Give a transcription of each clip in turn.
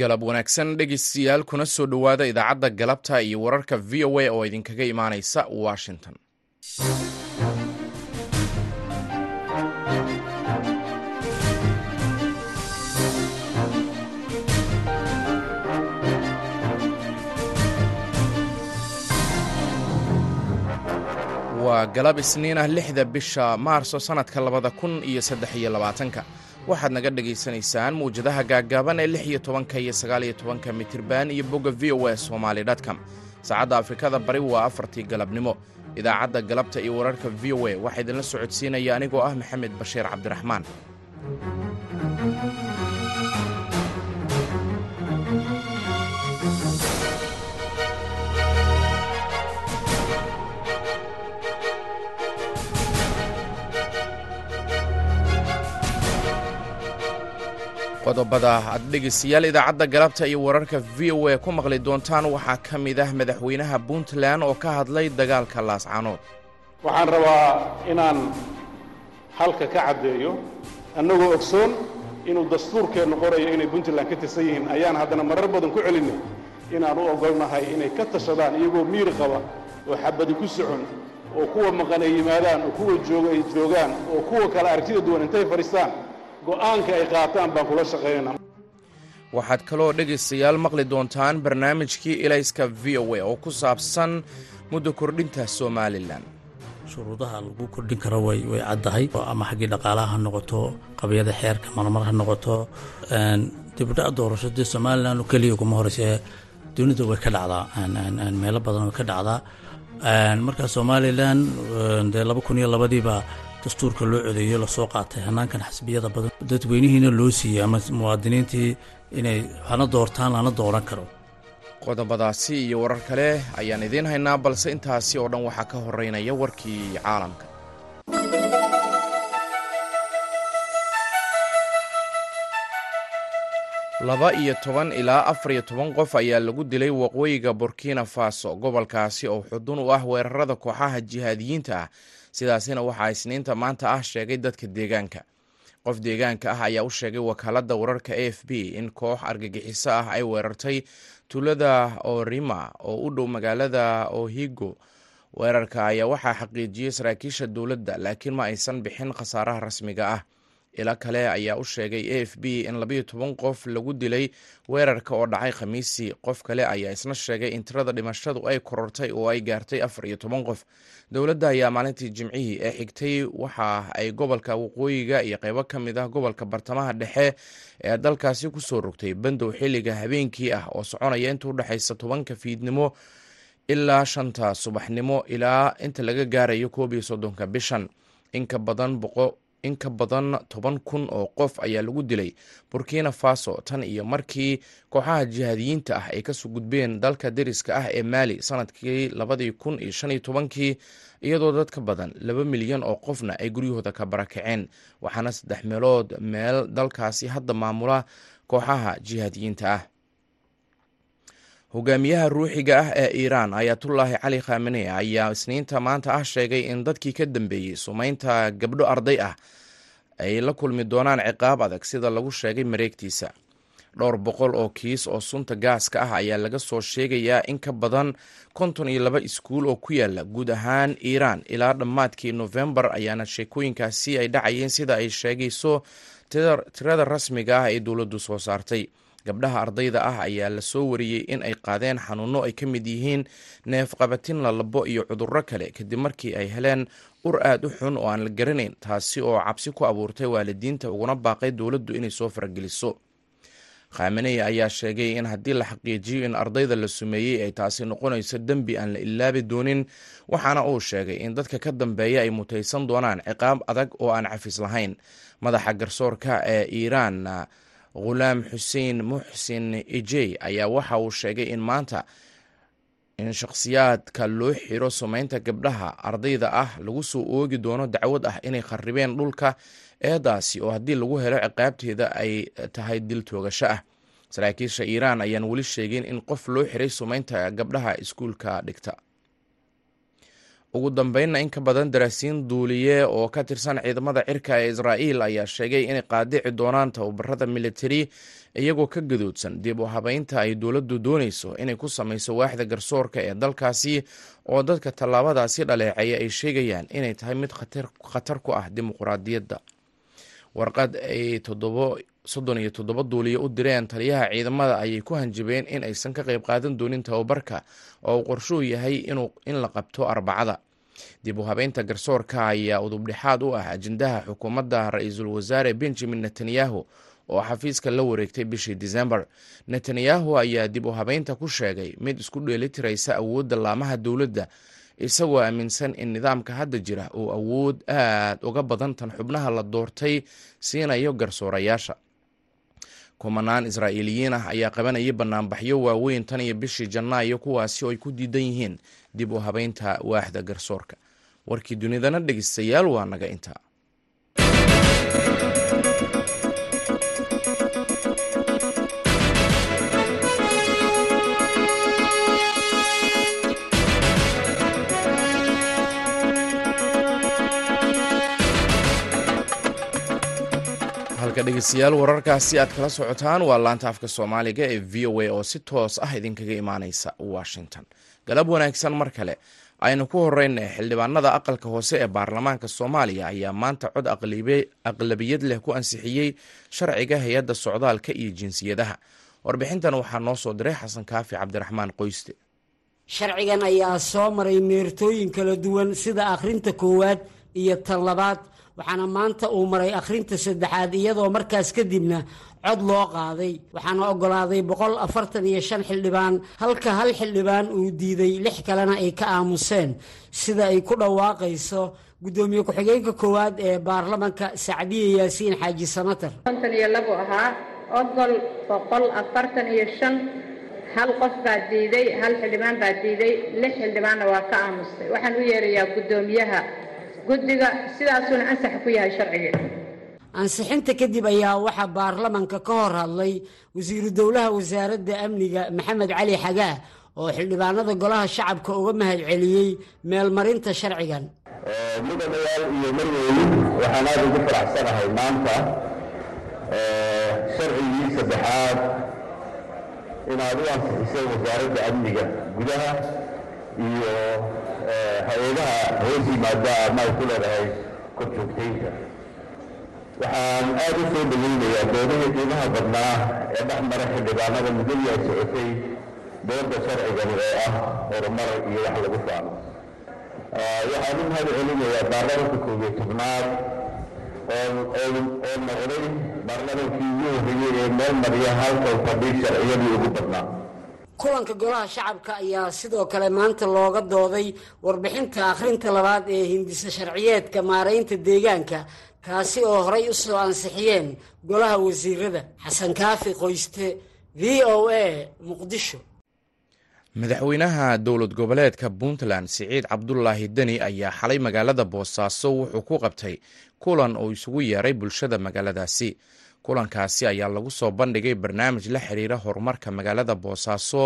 galab wanaagsan dhegeystayaal kuna soo dhowaada idaacadda galabta iyo wararka v o a oo idinkaga imaaneysa washington. Waa galab isniin ah lixda bisha maarso sannadka labada kun iyo saddex iyo labaatanka waxaad naga dhagaysanaysaan mawjadaha gaaggaaban ee lix iyo tobanka iyo sagaal iyo tobanka mitirban iyo bogga v o a somaali dtcom saacadda afrikada bari waa afartii galabnimo. Idaacadda galabta iyo wararka v o a waxaa idinla socodsiinaya anigoo ah maxamed bashiir cabdiraxmaan qodobada aad dhegaystayaal idaacadda galabta iyo wararka v o a ku maqli doontaan waxaa ka mid ah madaxweynaha puntland oo ka hadlay dagaalka laascanood waxaan rabaa inaan halka ka caddeeyo annagoo ogsoon inuu dastuurkeennu qorayo inay puntland ka tirsan yihiin. Ayaan haddana marar badan ku celinay inaan u oggolnahay inay ka tashadaan iyagoo miir qaba oo xabadi ku socon oo kuwa maqan ay yimaadaan oo kuwa jooga ay joogaan oo kuwa kale aragtida duwan intay fadhiistaan go'aanka ay qaataan baan kula shaqaynaa waxaad kaloo dhegaystayaal maqli doontaan barnaamijkii ilayska v o a oo ku saabsan muddo kordhinta somalilan. Shuruudaha lagu kordhin karo way way caddahay. Ama xaggii dhaqaalaha ha noqoto qabyada xeerka marmar ha noqoto dibdhac doorasho dee somalilan keliya kuma horeyse dunida way ka dhacdaa. Meelo badan way ka dhacdaa. Marka somalilan dee laba kun iyo labadiiba dastuurka loo codeeyo la soo qaatay hanaankan xasbiyada badan. Dadweynihiina loo siiyey ama muwaadiniintii inay hana doortaan lana dooran karo. Qodobadaasi iyo warar kale ayaan idiin haynaa balse intaasi oo dhan waxaa ka horeynaya warkii caalamka. Laba iyo toban ilaa afar iyo toban qof ayaa lagu dilay waqooyiga burkina faso gobolkaasi oo xudun u ah weerarada kooxaha jihaadiyiinta ah sidaasina waxaa isniinta maanta ah sheegay dadka deegaanka. Qof deegaanka ah ayaa u sheegay wakaaladda wararka a f b in koox argagixiso ah ay weerartay tuulada orima oo u dhow magaalada ohigo. Weerarka ayaa waxaa xaqiijiyey saraakiisha dowladda laakiin ma aysan bixin khasaaraha rasmiga ah. Ilo kale ayaa u sheegay a f b in labayo toban qof lagu dilay weerarka oo dhacay khamiisii. Qof kale ayaa isna sheegay in tirada dhimashadu ay korortay oo ay gaartay afar iyo toban qof dowladda ayaa maalintii jimcihii ee xigtay waxa ay gobolka waqooyiga iyo qeybo ka mid ah gobolka bartamaha dhexe ee dalkaasi ku soo rogtay bandow xilliga habeenkii ah oo soconaya inta udhexaysa tobanka fiidnimo ilaa shanta subaxnimo ilaa inta laga gaarayo koob iyo soddonka bishan. Inka badan boqo in ka badan toban kun oo qof ayaa lagu dilay burkina faso. Tan iyo markii kooxaha jihaadiyiinta ah ay ka soo gudbeen dalka deriska ah ee maali sannadkii labadii kun iyo shan iyo tobankii iyadoo dad ka badan laba milyan oo qofna ay guryahooda ka barakaceen. Waxaana saddex meelood meel dalkaasi hadda maamula kooxaha jihaadiyiinta ah hogaamiyaha ruuxiga ah ee iiraan ayatullaahi cali khamene ayaa isniinta maanta ah sheegay in dadkii ka dambeeyey sumeynta gabdho arday ah ay la kulmi doonaan ciqaab adag sida lagu sheegay mareegtiisa. Dhowr boqol oo kiis oo sunta gaaska ah ayaa laga soo sheegayaa in ka badan konton iyo laba iskuul oo ku yaalla guud ahaan iiraan. Ilaa dhammaadkii nofembar ayaana sheekooyinkaasi ay dhacayeen sida ay sheegayso tirada rasmiga ah ee dowladdu soo saartay gabdhaha ardayda ah ayaa la soo wariyey in ay qaadeen xanuuno ay ka mid yihiin neef qabatin lalabo iyo cudurro kale. Kadib markii ay heleen ur aad u xun oo aan la garanayn taasi oo cabsi ku abuurtay waalidiinta uguna baaqay dowladdu inay soo farageliso khameney ayaa sheegay in haddii la xaqiijiyo in ardayda la sumeeyey ay taasi noqonayso dembi aan la ilaabi doonin waxaana uu sheegay in dadka ka dambeeya ay mutaysan doonaan ciqaab adag oo aan cafis lahayn. Madaxa garsoorka ee iiraan khulaam xuseen muxsin ejey ayaa waxa uu sheegay in maanta in shakhsiyaadka loo xiro sumeynta gabdhaha ardayda ah lagu soo oogi doono dacwad ah inay kharribeen dhulka eedaasi oo haddii lagu helo ciqaabteeda ay tahay dil toogasho ah. Saraakiisha iiraan ayaan weli sheegin in qof loo xiray sumeynta gabdhaha iskuulka dhigta ugu dambeynna in ka badan daraasiin duuliye oo ka tirsan ciidamada cirka ee israa'iil ayaa sheegay inay qaadici doonaan tababarada militari iyagoo ka gadoodsan dib u habeynta ay dowladdu doonayso inay ku samayso waaxda garsoorka ee dalkaasi oo dadka tallaabadaasi dhaleeceeya ay sheegayaan inay tahay mid khatar ku ah dimuqraadiyadda. Warqad ay soddon iyo toddoba duuliye u direen taliyaha ciidamada ayay ku hanjabeen in aysan ka qayb qaadan doonin tababarka oo uu qorshuu yahay in la qabto arbacada. Dib u habeynta garsoorka ayaa udubdhexaad u ah ajendaha xukuumadda ra'iisul wasaare benjamin netanyahu oo xafiiska la wareegtay bishii disembar netanyahu ayaa dib u habeynta ku sheegay mid isku dheelitiraysa awoodda laamaha dowladda isagoo aaminsan in nidaamka hadda jira uu awood aad uga badan tan xubnaha la doortay siinayo garsoorayaasha kumanaan israa'iiliyiin ah ayaa qabanayay banaanbaxyo waaweyn tan iyo bishii janaayo kuwaasi oo ay ku diidan yihiin dib u habeynta waaxda garsoorka. Warkii dunidana dhegeystayaal waa naga intaa halka dhegeystayaal wararkaasi aad kala socotaan waa laanta afka soomaaliga ee v o a oo si toos ah idinkaga imaaneysa washington. Galab wanaagsan mar kale. Aynu ku horeyna xildhibaanada aqalka hoose ee baarlamaanka soomaaliya ayaa maanta cod aqlabiyad leh ku ansixiyey sharciga hay'adda socdaalka iyo jinsiyadaha. Warbixintan waxaa noo soo diray xasan kaafi cabdiraxmaan qoyste. Sharcigan ayaa soo maray meertooyin kala duwan sida akhrinta koowaad iyo tan labaad waxaana maanta uu maray akhrinta saddexaad iyadoo markaas kadibna cod loo qaaday. Waxaana oggolaaday boqol afartan iyo shan xildhibaan halka hal xildhibaan uu diiday lix kalena ay ka aamuseen. Sida ay ku dhawaaqayso guddoomiye ku-xigeenka koowaad ee baarlamanka sacdiye yaasiin xaaji sanatar. konton iyo labo ahaa ogol boqol afartan iyo shan hal qof baa diiday hal xildhibaan baa diiday lix xildhibaanna waa ka aamustay waxaan u yeerayaa guddoomiyaha guddiga sidaasuuna ansax ku yahay sharcigii ansixinta kadib ayaa waxaa baarlamanka ka hor hadlay wasiiru dowlaha wasaaradda amniga maxamed cali xagaa oo xildhibaanada golaha shacabka uga mahad celiyey meelmarinta sharcigan. Mudanayaal iyo marweyn waxaan aada ugu faraxsanahay maanta sharcigii saddexaad inaad u ansixisay wasaaradda amniga gudaha iyo hay'adaha hoos yimaada ama ay ku leedahay korjoogtaynta waxaan aada u soo dhaweynayaa doodahii qiimaha badnaa ee dhex mara xildhibaanada muddadii ay socotay dooda sharcigan oo ah horumar iyo wax lagu faano. Waxaan u mahad celinayaa baarlamanka koob iyo tobnaad oo noqday baarlamankii ugu horreeyey ee meel mariya halkan fadhi sharciyadii ugu badnaa kulanka golaha shacabka ayaa sidoo kale maanta looga dooday warbixinta akhrinta labaad ee hindisa sharciyeedka maaraynta deegaanka kaasi oo horay u soo ansixiyeen golaha wasiirada xasan kaafi qoyste v o a muqdisho. Madaxweynaha dowlad goboleedka puntland siciid cabdulaahi deni ayaa xalay magaalada boosaaso wuxuu ku qabtay kulan oo isugu yeeray bulshada magaaladaasi kulankaasi ayaa lagu soo bandhigay barnaamij la xiriira horumarka magaalada boosaaso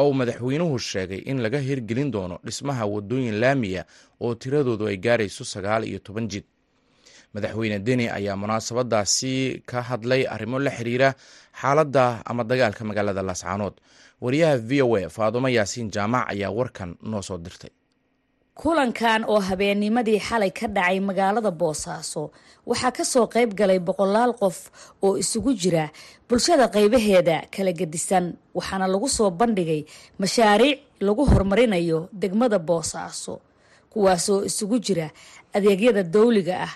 oo uu madaxweynuhu sheegay in laga hirgelin doono dhismaha wadooyin laamiya oo tiradoodu ay gaarayso sagaal iyo toban jid. Madaxweyne deni ayaa munaasabadaasi ka hadlay arrimo la xiriira xaaladda ama dagaalka magaalada laascaanood wariyaha v o a faadumo yaasiin jaamac ayaa warkan noo soo dirtay kulankan oo habeennimadii xalay ka dhacay magaalada boosaaso waxaa ka soo qayb galay boqolaal qof oo isugu jira bulshada qaybaheeda kala gedisan waxaana lagu soo bandhigay mashaariic lagu horumarinayo degmada boosaaso kuwaasoo isugu jira adeegyada dawliga ah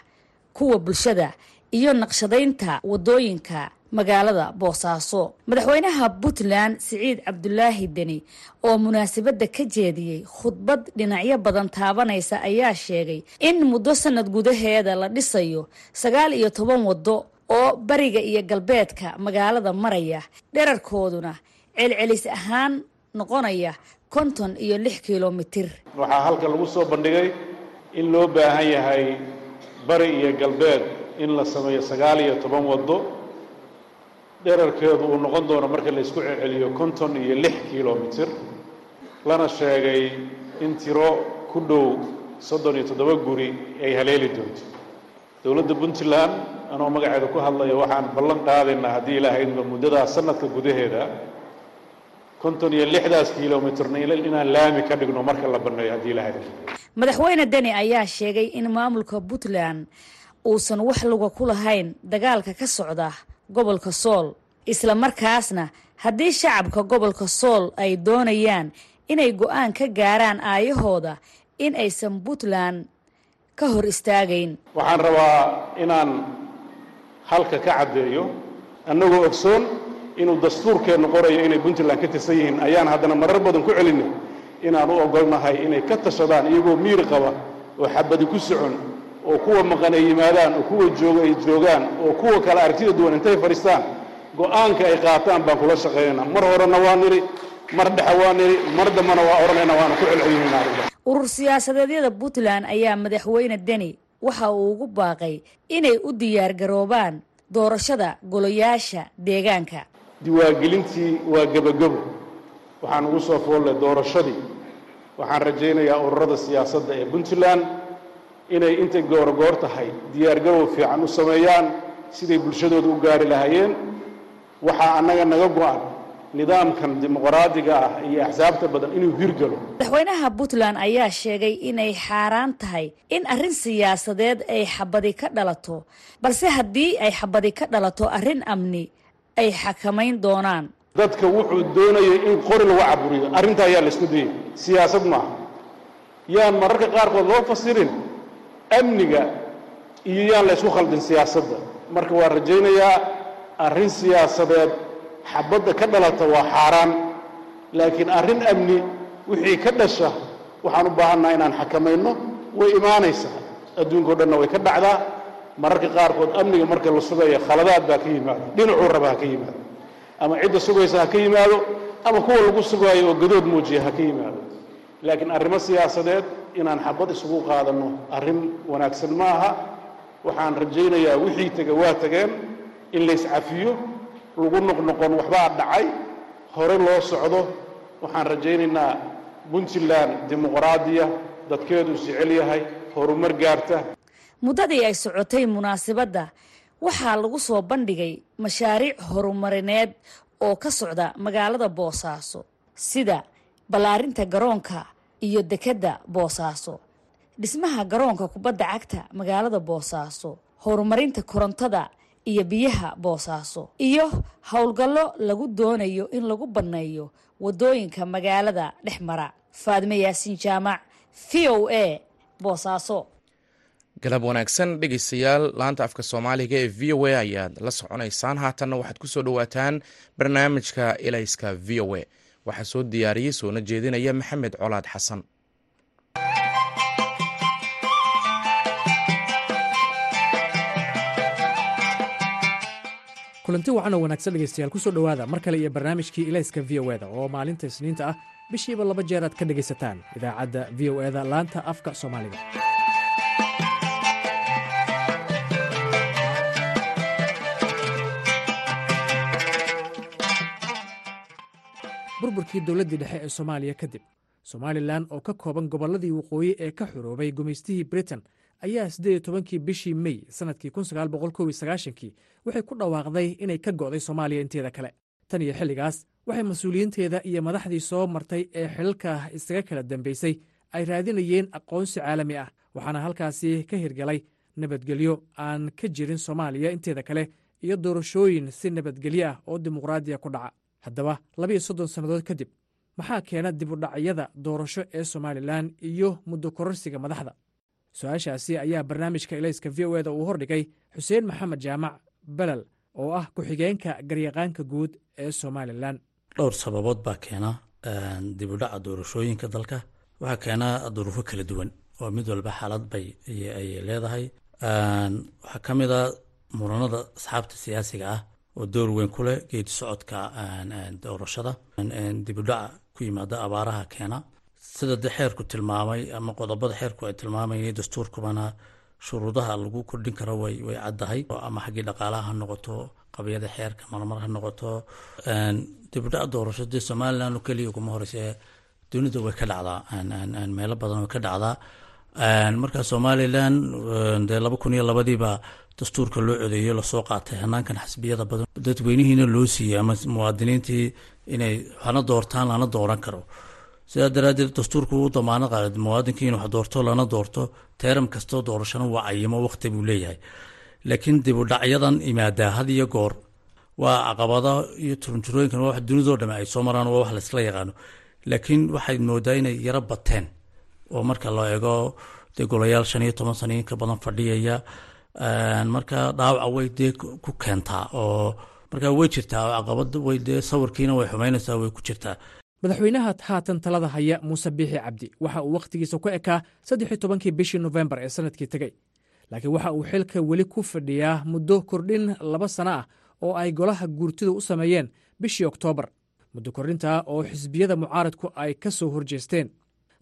kuwa bulshada iyo naqshadaynta waddooyinka magaalada boosaaso. Madaxweynaha puntland siciid cabdulaahi deni oo munaasabadda ka jeediyey khudbad dhinacyo badan taabanaysa ayaa sheegay in muddo sanad gudaheeda la dhisayo sagaal iyo toban waddo oo bariga iyo galbeedka magaalada maraya. Dherarkooduna celcelis ahaan noqonaya konton iyo lix kilomitir. Waxaa halka lagu soo bandhigay in loo baahan yahay bari iyo galbeed in la sameeyo sagaal iyo toban waddo dherarkeedu uu noqon doono marka la isku celceliyo konton iyo lix kilomitir lana sheegay in tiro ku dhow soddon iyo toddoba guri ay haleeli doonto. Dowladda puntland anoo magaceeda ku hadlaya waxaan ballan qaadaynaa haddii ilahaydba muddadaas sanadka gudaheeda konton iyo lixdaas kilomitrna inaan laami ka dhigno marka la banneeyo haddii ilahayd madaxweyne deni ayaa sheegay in maamulka puntland uusan wax luga ku lahayn dagaalka ka socda gobolka sool. Isla markaasna haddii shacabka gobolka sool ay doonayaan inay go'aan ka gaaraan aayahooda in aysan puntland ka hor istaagayn. Waxaan rabaa inaan halka ka caddeeyo annagoo ogsoon inuu dastuurkeennu qorayo inay puntland ka tirsan yihiin. Ayaan haddana marar badan ku celinay inaan u ogolnahay inay ka tashadaan iyagoo miir qaba oo xabadi ku socon oo kuwa maqan ay yimaadaan oo kuwa jooga ay joogaan oo kuwa kale aragtida duwan intay fadhiistaan go'aanka ay qaataan baan kula shaqaynaynaa mar horena waa nidhi mar dhexe waa nidhi mar dambana waa odhanayna waana ku celcelinayna urur siyaasadeedyada puntland ayaa madaxweyne deni waxa uu ugu baaqay inay u diyaar garoobaan doorashada golayaasha deegaanka. Diwaangelintii waa gebagebo waxaan ugu soo foolle doorashadii. Waxaan rajaynayaa ururada siyaasadda ee puntland inay intay goorogoor tahay diyaargarow fiican u sameeyaan siday bulshadooda u gaari lahaayeen. Waxaa annaga naga go-an nidaamkan dimuqraadiga ah iyo axsaabta badan inuu hirgalo madaxweynaha puntland ayaa sheegay inay xaaraan tahay in arrin siyaasadeed ay xabadi ka dhalato balse haddii ay xabadi ka dhalato arrin amni ay xakamayn doonaan. Dadka wuxuu doonayay in qori lagu caburiyo arrintaa ayaa la isku dayay. Siyaasad maaha. Yaan mararka qaarkood loo fasirin amniga iyo yaan la ysku khaldin siyaasadda. Marka waan rajaynayaa arrin siyaasadeed xabadda ka dhalata waa xaaraan. Laakiin arrin amni wixii ka dhasha waxaan u baahannaha inaan xakamayno way imaanaysaa. Adduunkao dhanna way ka dhacdaa. Mararka qaarkood amniga marka la sugayo khaladaad baa ka yimaado dhinacuu raba ha ka yimaado. Ama cidda sugaysa ha ka yimaado ama kuwa lagu sugaayo oo gadood muujiya ha ka yimaado. Laakiin arrimo siyaasadeed inaan xabad isugu qaadanno arrin wanaagsan ma aha waxaan rajaynayaa wixii tega waa tageen in layscafiyo lagu noqnoqon waxbaa dhacay. Hore loo socdo waxaan rajaynaynaa puntland dimuqraadiya dadkeedu jecel yahay horumar gaarta. Muddadii ay socotay munaasabadda waxaa lagu soo bandhigay mashaariic horumarineed oo ka socda magaalada boosaaso sida ballaarinta garoonka iyo dekedda boosaaso. Dhismaha garoonka kubadda cagta magaalada boosaaso horumarinta korontada iyo biyaha boosaaso. Iyo howlgallo lagu doonayo in lagu banneeyo waddooyinka magaalada dhex mara. Faadime yaasiin jaamac v o a boosaaso. Galab wanaagsan dhegeystayaal laanta afka soomaaliga ee v o a ayaad la soconaysaan. Haatanna waxaad ku soo dhowaataan barnaamijka ilayska v o a waxaa soo diyaariyey soona jeedinaya maxamed colaad xasan kulanti wacan oo wanaagsan dhegaystayaal ku soo dhowaada mar kale iyo barnaamijkii ilayska v o eda oo maalinta isniinta ah bishiiba laba jeer aad ka dhegaysataan. Idaacadda v o eda laanta afka soomaaliga burburkii dowladdii dhexe ee soomaaliya kadib somalilan oo ka kooban gobolladii waqooyi ee ka xuroobay gumaystihii britain ayaa siddeed iyo tobankii bishii mey sannadkii waxay ku dhawaaqday inay ka go'day soomaaliya inteeda kale. Tan iyo xilligaas waxay mas'uuliyiinteeda iyo madaxdii soo martay ee xilalka isaga kala dambaysay ay raadinayeen aqoonsi caalami ah waxaana halkaasi ka hirgalay nabadgelyo aan ka jirin soomaaliya inteeda kale iyo doorashooyin si nabadgelyo ah oo dimuqraadiya ku dhaca haddaba labiiyo soddon sannadood kadib maxaa keena dibudhacyada doorasho ee somalilan iyo muddo kororsiga madaxda? Su'aashaasi ayaa barnaamijka ilayska v o eda uu hordhigay xuseen maxamed jaamac belel oo ah ku-xigeenka garyaqaanka guud ee somalilan. Dhowr sababood baa keena dibudhaca doorashooyinka dalka. Waxaa keena duruufo kala duwan. Oo mid walba xaalad bay ay leedahay. Waxaa ka mid a muranada asxaabta siyaasiga ah oo door weyn ku leh geedi socodka doorashada. Dibudhaca ku yimaada abaaraha keena. Sida de xeerku tilmaamay ama qodobada xeerku ay tilmaamayeen dastuurkubana shuruudaha lagu kordhin karo way way caddahay. Ama xaggii dhaqaalaha ha noqoto qabiyada xeerka marmar ha noqoto. Dibudhac doorasho dee somalilan keliya kuma horeyse dunida way ka dhacdaa. Meelo badan way ka dhacdaa. Marka somalilan dee laba kun iyo labadiibaa dastuurka loo codeeyo la soo qaatay hanaankan xisbiyada badan. Dadweynihiina loo siiyey ama muwaadiniintii inay hana doortaan lana dooran karo. Sidaa daraadeed dastuurku u damaano qaaday. Muwaadinkii inuu doorto lana doorto. Teeram kastoo doorashana waa cayimo waqti buu leeyahay. Laakiin dib u dhacyadan imaadaa had iyo goor. Waa caqabada iyo turunturooyinkan waa wax dunidoo dhame ay soo maraan waa wax laysla yaqaano. Laakiin waxay moodaa inay yaro bateen. Oo marka loo eego dee golayaal shan iyo toban sano in badan fadhiyaya marka dhaawaca way dee ku keentaa oo marka way jirtaa caqabad way dee sawirkiina way xumaynaysaa way ku jirtaa. Madaxweynaha haatan talada haya muuse biixi cabdi waxa uu wakhtigiisa ku ekaa saddex tobankii bishii nofembar ee sannadkii tegey laakiin waxa uu xilka weli ku fadhiyaa muddo kordhin laba sano ah oo ay golaha guurtidu u sameeyeen bishii oktoobar muddo kordhintaa oo xisbiyada mucaaradku ay ka soo horjeesteen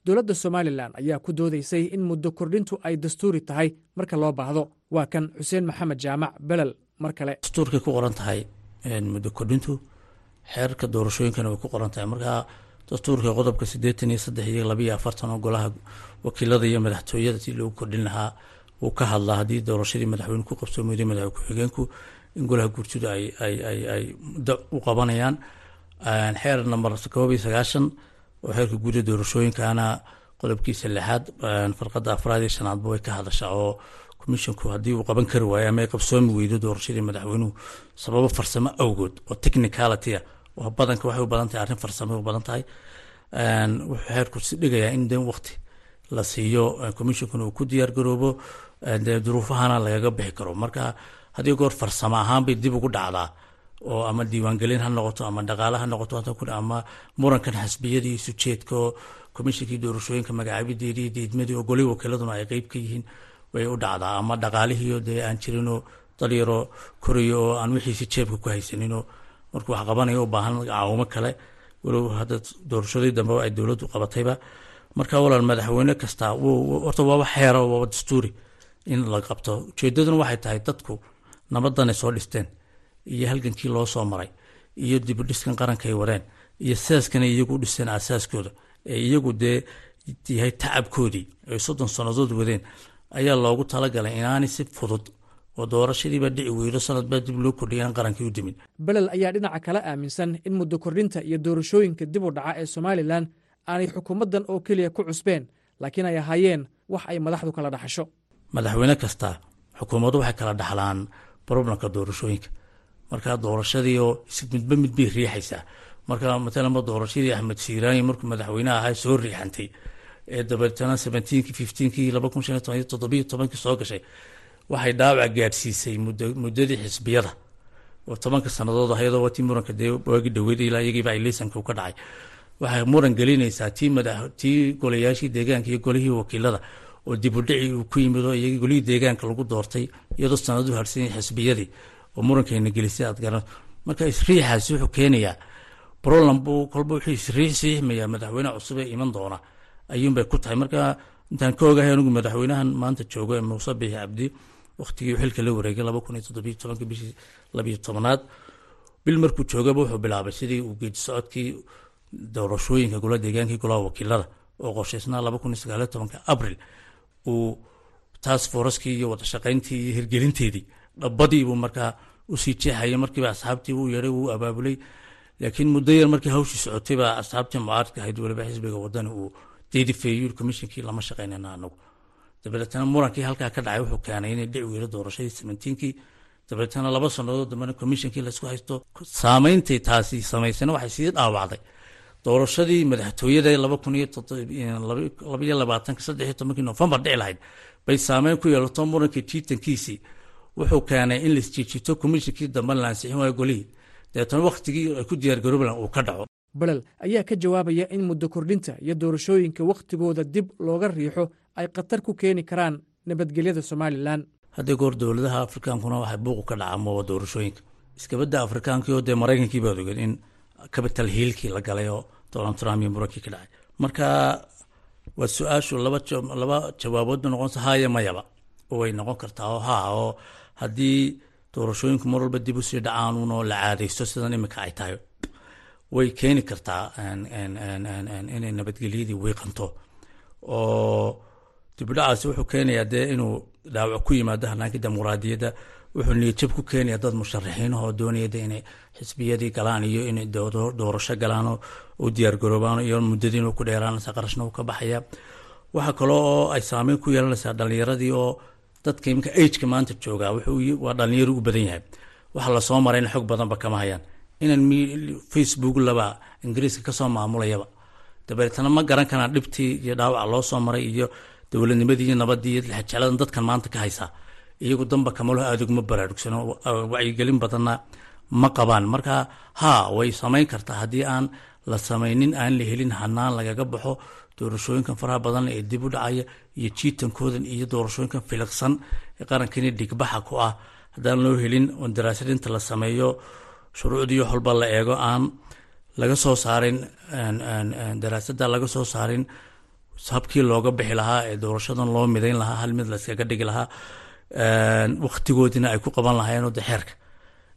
dowladda somalilan ayaa ku doodaysay in muddo kordhintu ay dastuuri tahay marka loo baahdo waa kan xuseen maxamed jaamac belel mar kale dastuurkay ku qoran tahay muddo kordhintu xeerarka doorashooyinkana way ku qoran tahay marka dastuurka qodobka siddeetan iyo saddex iyo labiyo afartan oo golaha wakiilada iyo madaxtooyada si loogu kordhin lahaa wuu ka hadlaa haddii doorashadii madaxweyne ku qabsoomeyday madaxweyne ku-xigeenku in golaha guurtidu ay ay ay ay muddo u qabanayaan xeer namber koob iyo sagaashan oo xeerka guuda doorashooyinkana qodobkiisa lixaad farqada afraad iyo shanaadba way ka hadashaa oo commisshinku haddii uu qaban kari waayo ama qabsoomi weydo doorashadii madaxweynuhu sababo farsamo awgood oo technicality ah oo badanka waxay u badan tahay arrin farsamo u badan tahay. Wuxuu xeerku si dhigayaa in den waqti la siiyo commishinkuna uu ku diyaar garoobo dee duruufahana lagaga bixi karo. Marka haddii goor farsamo ahaan dib ugu dhacdaa oo ama diiwaangelin ha noqoto ama dhaqaale ha noqoto ama murankan xasbiyadii isu komishinkii doorashooyinka magacaabideedii diidmadii oo golii wakiiladuna ay qeyb ka yihiin way u dhacdaa. Ama dhaqaalihiio dee aan jirinoo dalyaro korayo oo aan wixiisi jeebka ku haysaninoo markuu wax qabanayo u baahan caawimo kale. Walow hadda doorashadii dambe ay dowladdu qabatayba marka walaal madaxweyne kasta horta waaba xeera waaba dastuuri in la qabto. Ujeedaduna waxay tahay dadku nabadanay soo dhisteen iyo halgankii loo soo maray iyo dibudhiskan qaranka ay wareen iyo saaskana iyagu u dhiseen aasaaskooda ee iyagu dee yahay tacabkoodii ay soddon sannadood wadeen ayaa loogu talagalay inaanay si fudud oo doorashadiiba dhici weydo sanadbaa dib loo kordhiyay aan qarankii u dimin belel ayaa dhinaca kale aaminsan in muddo kordhinta iyo doorashooyinka dib u dhaca ee somalilan aanay xukuumaddan oo keliya ku cusbeen laakiin ay ahaayeen wax ay madaxdu kala dhaxasho. Madaxweyne kasta xukuumaddu waxay kala dhaxlaan problemka doorashooyinka marka doorashadii oo midba mid riixaysaa marka matalanba doorashadii axmed siiraani markuu madaxweyneha ahaa soo riixantay ee dabeetana seventeenkii fifteenkii laba kun shan iyo toddobiyo tobankii soo gashay. Waxay dhaawac gaadhsiisay muddadii xisbiyada. Oo tobanka sannadood ayadoo watii muranka dee waagi dhoweyd ilaa iyagiiba ay liisanka ka dhacay. Waxay muran gelinaysaa tii madax tii golayaashii deegaanka iyo golihii wakiilada oo dib u dhici uu ku yimid oo iyagii golihii deegaanka lagu doortay iyadoo sanadu harsan xisbiyadii oo murankeena gelisay aad marka isriixaasi wuxuu keenayaa broland buu kolba wuxuu isriix siixmayaa cusub ee iman doona. Ayuunbay ku tahay. Marka intaan ka ogahay anigu madaxweynahan maanta joogo ee muuse biixi cabdi wakhtigii xilka la wareegay laba kun iyo toddobiyo tobanka bishii labiyo tobanaad. Bil markuu joogaba wuxuu bilaabay sidii uu geedi socodkii doorashooyinka golaha deegaankii golaha wakiilada oo qorshaysnaa laba kun iyo sagaaliyo tobanka abril uu taas foraskii iyo wadashaqayntii iyo hirgelinteedii dhabadiibuu markaa u sii jeexayay markiiba asxaabtii uu yeedhay wuu abaabulay. Laakiin muddo yar markii hawshii socotay asxaabtii mucaaradka ahayd waliba xisbiga wadani uu deedifeeyey commishinkii lama shaqaynayna anagu dabeetana murankii halkaa ka dhacay wuxuu keenay inay dhici weydo doorashadii seventeenkii. Dabeetana laba sannadood dambena commishinkii laysku haysto saameyntay taasi samaysana waxay sii dhaawacday. Doorashadii madaxtooyada laba kun iyo labaatanka saddex iyo tobankii nofembar dhici lahayd bay saameyn ku yeelato murankii jiitankiisii wuxuu keenay in laisjiijito commishinkii dambe la ansixin waayo golihii. Dabeetana wakhtigii ay ku diyaargaroobalan uu ka dhaco. Belel ayaa ka jawaabaya in muddo kordhinta iyo doorashooyinka wakhtigooda dib looga riixo ay khatar ku keeni karaan nabadgelyada somalilan. Haddii goor dowladaha afrikaankuna waxay buuqu ka dhaca mooba doorashooyinka. Iskabadda afrikaankii oo dee maraykankii baad ogeen in capital hiilkii la galay oo donald trump iyo murankii ka dhacay. Marka waa su'aashu laba laba jawaaboodba noqonsa haya mayaba way noqon kartaa oo haa oo haddii doorashooyinku mar walba dib u sii dhacaanuun oo la caadaysto sidan imika ay tahay way keeni kartaa inay nabadgelyadii wiiqanto. Oo dibudhacaasi wuxuu keenayaa dee inuu dhaawac ku yimaado hanaankii dimuqraadiyadda wuxuu niyadjab ku keenaya dad musharaxiinahoo doonayada inay xisbiyadii galaan iyo inay doorasho galaanoo u diyaargaroobaan iyo muddadii inuu ku dheeraanaysa qarashna uu ka baxaya. Waxaa kale oo ay saameyn ku yeelanaysaa dhalinyaradii oo dadka iminka ageka maanta joogaa waa dhalinyaro u badan yahay. Waxa la soo marayna xog badanba kama hayaan. Inaan facebook laba ingiriiska ka soo maamulayaba. Dabeetana ma garan karaan dhibtii iyo dhaawaca loo soo maray iyo dowladnimadii iyo nabadii iyo lexjecladan dadkan maanta ka haysaa iyagu damba kamaloho aada uguma baraarugsano wacyigelin badanna ma qabaan. Marka ha way samayn kartaa. Haddii aan la samaynin aan la helin hanaan lagaga baxo doorashooyinkan faraha badan ee dib u dhacaya iyo jiitankoodan iyo doorashooyinkan filiqsan ee qarankani dhigbaxa ku ah. Haddaan loo helin oon daraasadinta la sameeyo shuruucdii holba la eego aan laga soo saarin daraasada laga soo saarin habkii looga bixi lahaa ee doorashadan loo midayn lahaa hal mid layskaga dhigi lahaa wakhtigoodina ay ku qaban lahaayeen de xeerka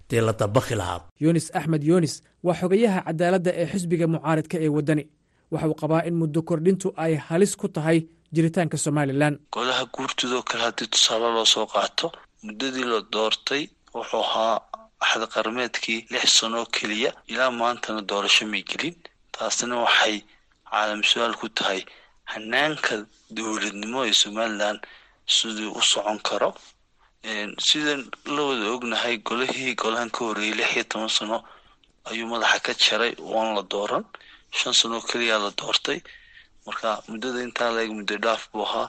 dee la dabaqi lahaa. Yunis axmed yunis waa xogayaha cadaaladda ee xisbiga mucaaridka ee waddani waxa uu qabaa in muddo kordhintu ay halis ku tahay jiritaanka somalilan. Golaha guurtidoo kale haddii tusaale loo soo qaato muddadii la doortay wuxuu ahaa axad qarmeedkii lix sanoo keliya ilaa maantana doorasho may gelin. Taasina waxay caalam su'aal ku tahay hanaanka dowladnimo ee somalilan siduu u socon karo. Sidan la wada ognahay golihii golahan ka horreeyey lix iyo toban sano ayuu madaxa ka jaray oon la dooran shan sanoo keliyaa la doortay. Marka muddada intaa laeg muddo dhaaf buu ahaa.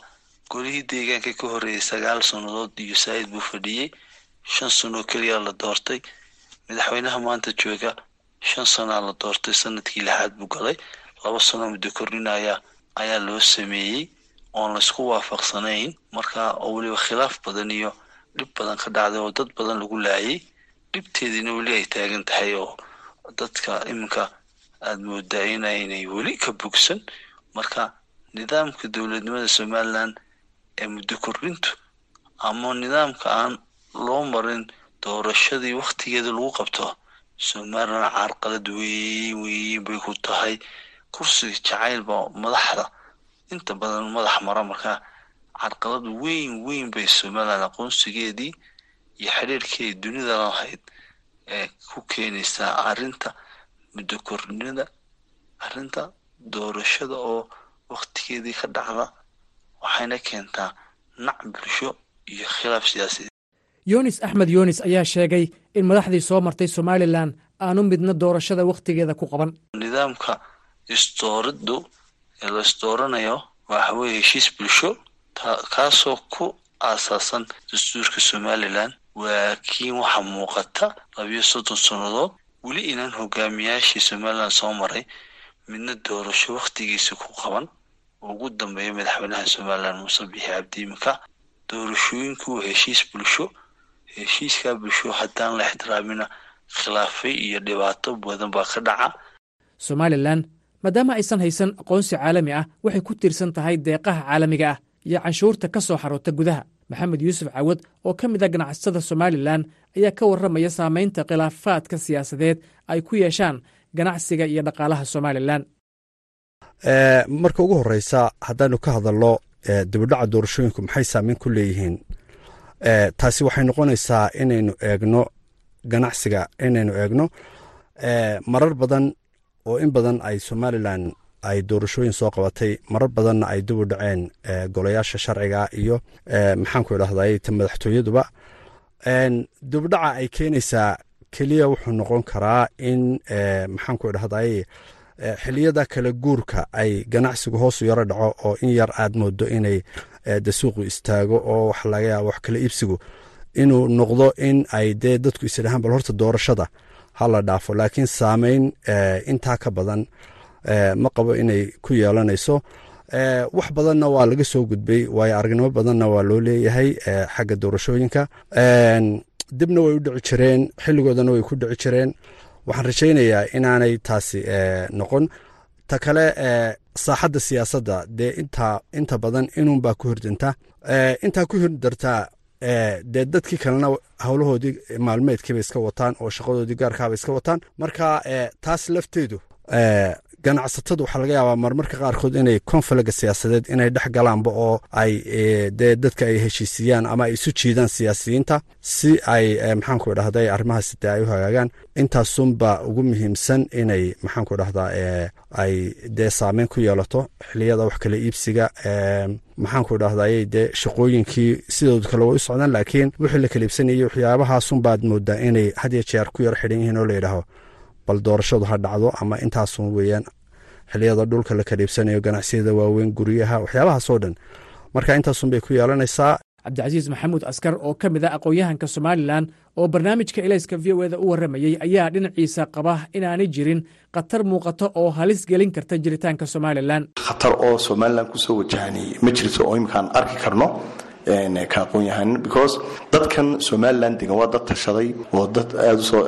Golihii deegaanka ka horreeyey sagaal sannadood iyo saa'id buu fadhiyey shan sanoo keliyaa la doortay. Madaxweynaha maanta jooga shan sanaa la doortay sannadkii lixaad buu galay. Laba sanoo muddo kordhinaya ayaa loo sameeyey oon laysku waafaqsanayn. Marka oo weliba khilaaf badan iyo dhib badan ka dhacday oo dad badan lagu laayay dhibteediina weli ay taagan tahay oo dadka iminka aada moodaa inaynay weli ka bogsan. Marka nidaamka dowladnimada somalilan ee muddo kordhintu ama nidaamka aan loo marin doorashadii wakhtigeeda lagu qabto somalilan carqalad weyn weyn bay ku tahay. Kursiga jacaylba madaxda inta badan madax mara markaa carqalad weyn weyn bay somalilan aqoonsigeedii iyo xiriirkii dunida lahayd ee ku keenaysaa arrinta muddo kordhinada arrinta doorashada oo wakhtigeedii ka dhacda waxayna keentaa nac bulsho iyo khilaaf siyaasadeed. Yunis axmed yunis ayaa sheegay in madaxdii soo martay somalilan aanu midna doorashada wakhtigeeda ku qaban. Nidaamka isdooriddu ee la isdooranayo waxa weye heshiis bulsho kaasoo ku aasaasan dastuurka somalilan laakiin waxaa muuqata labiyo soddon sannadood weli inaan hogaamiyaashii somalilan soo maray midna doorasho wakhtigiisa ku qaban. Ugu dambeeya madaxweynaha somalilan muuse bixi cabdiimika doorashooyinku waa heshiis bulsho. Heshiiskaa bulsho haddaan la ixtiraamina khilaafay iyo dhibaato badan baa ka dhaca. Somalilan maadaama aysan haysan aqoonsi caalami ah waxay ku tiirsan tahay deeqaha caalamiga ah iyo canshuurta ka soo xaroota gudaha maxamed yuusuf cawad oo ka mid ah ganacsatada somalilan ayaa ka warramaya saamaynta khilaafaadka siyaasadeed ay ku yeeshaan ganacsiga iyo dhaqaalaha somalilan. Marka ugu horeysa haddaanu ka hadalno dibudhaca doorashooyinku maxay saameyn ku leeyihiin? Taasi waxay noqonaysaa inaynu eegno ganacsiga inaynu eegno. Marar badan oo in badan ay somalilan ay doorashooyin soo qabatay marar badanna ay dib u dhaceen golayaasha sharciga iyo maxaanku idhahday ta madaxtooyaduba. Dibudhaca ay keenaysaa keliya wuxuu noqon karaa in maxaanku idhahday xiliyada kala guurka ay ganacsigu hoosu yaro dhaco oo in yar aad moodo inay de istaago oo wax laga yaabo wax kala iibsigu. Inuu noqdo in ay dee dadku isdhahaan bal horta doorashada ha la dhaafo laakiin saameyn intaa ka badan ma qabo inay ku yeelanayso. Wax badanna waa laga soo gudbay waayo aragnimo badanna waa loo leeyahay xagga doorashooyinka. Dibna way u dhici jireen xilligoodana way ku dhici jireen. Waxaan rajaynayaa inaanay taasi noqon. Ta kale saaxadda siyaasadda dee inta badan inuunbaa ku hirdinta intaa ku hirdartaa dee dadkii kalena howlahoodii maalmeedkiibay iska wataan oo shaqadoodii gaarkaabay iska wataan. Marka taas lafteedu ganacsatadu waxaa laga yaabaa marmarka qaarkood inay konfalaga siyaasadeed inay dhex galaanba oo ay dee dadka ay heshiisiyaan ama ay isu jiidaan siyaasiyiinta si ay maxaanku idhahday arrimahaasi dee ay u hagaagaan. Intaasunba ugu muhiimsan inay maxaanku idhahdaa ay dee saameyn ku yeelato xiliyada wax kala iibsiga maxaanku idhahday dee shaqooyinkii sidooda kale way u socdaan laakiin wixii la kala iibsanayay waxyaabahasunbaad moodaa inay had iyo jeer ku yar xidhan yihiin oo la yidhaaho bal doorashadu ha dhacdo ama intaasun weeyaan xiliyada dhulka la kala iibsanayo ganacsiyada waaweyn guryaha waxyaabahaasoo dhan. Marka intaasun bay ku yeelanaysaa cabdicasiis maxamuud askar oo ka mid ah aqoon-yahanka somalilan oo barnaamijka elayska v o eda u warramayey ayaa dhinaciisa qaba inaanay jirin khatar muuqato oo halis gelin karta jiritaanka somalilan. Khatar oo somalilan ku soo wajahani ma jirto oo imkaan arki karno ka aqoon-yahan because dadkan somalilan degan waa dad tashaday oo dad u soo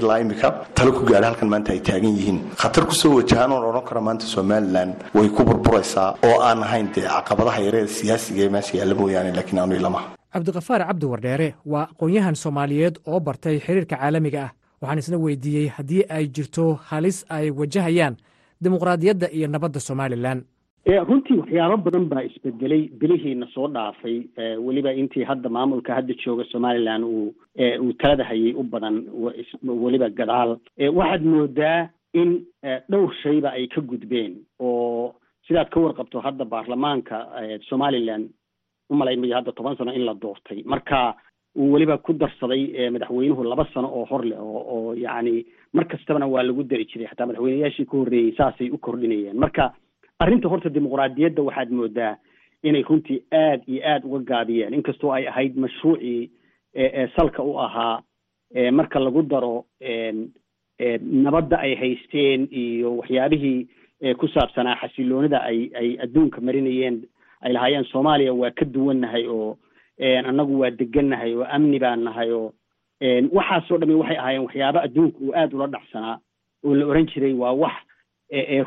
ilaa imika talo ku gaadhay halkan maanta ay taagan yihiin. Khatar ku soo wajahaan oon odhan karo maanta somalilan way ku burburaysaa oo aan ahayn dee caqabadaha yareeda siyaasiga ee meesha yaalla mooyaane laakiin aanu ilamaha cabdiqafaar cabdi wardheere waa aqoon-yahan soomaaliyeed oo bartay xiriirka caalamiga ah. Waxaan isna weydiiyey haddii ay jirto halis ay wajahayaan dimuqraadiyadda iyo nabadda somalilan runtii waxyaabo badan baa isbedelay bilihiina soo dhaafay. Weliba intii hadda maamulka hadda jooga somalilan uu uu talada hayay u badan weliba gadaal. Waxaad moodaa in dhowr shayba ay ka gudbeen oo sidaad ka warqabto hadda baarlamaanka somalilan umalaynmayo hadda toban sano in la doortay. Marka uu weliba ku darsaday madaxweynuhu laba sano oo hor leh oo oo yacni mar kastabana waa lagu dari jiray. Xataa madaxweyneyaashii ka horreeyey saasay u kordhinayeen. Marka arrinta horta dimuqraadiyadda waxaad moodaa inay runtii aad iyo aad uga gaabiyeen inkastoo ay ahayd mashruucii salka u ahaa marka lagu daro nabadda ay haysteen iyo waxyaabihii ku saabsanaa xasiloonida ay ay adduunka marinayeen ay lahaayeen soomaaliya waa ka duwannahay oo annagu waa degannahay oo amni baan nahay oo waxaasoo dhami waxay ahaayeen waxyaaba adduunka uu aada ula dhacsanaa oo la oran jiray waa wax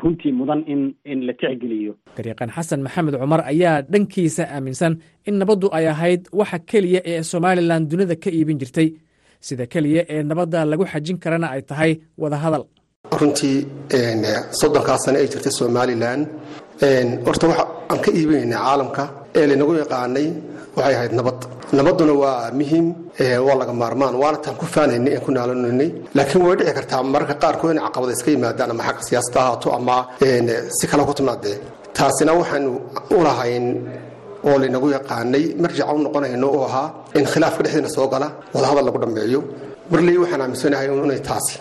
runtii mudan in in la tixgeliyo. Dariiqan xasan maxamed cumar ayaa dhankiisa aaminsan in nabaddu ay ahayd waxa keliya ee somalilan dunida ka iibin jirtay. Sida keliya ee nabadda lagu xajin karana ay tahay wadahadal runtii soddonkaa sane ay jirtay somalilan horta waxa aan ka iibinaynay caalamka ee laynagu yaqaanay waxay ahayd nabad nabadduna waa muhiim waa laga maarmaan. Waana taan ku faanaynay aan ku naalanaynay laakiin way dhici kartaa mararka qaarkood inay caqabada iska yimaadaan ama xagga siyaasada ahaato ama si kale ku timaadee taasina waxaanu u lahayn oo laynagu yaqaanay marjaca u noqonayno oo ahaa in khilaafka dhexdeena soo gala wadahadal lagu dhammeeyo. Marley waxaan aaminsanahay inay taasi.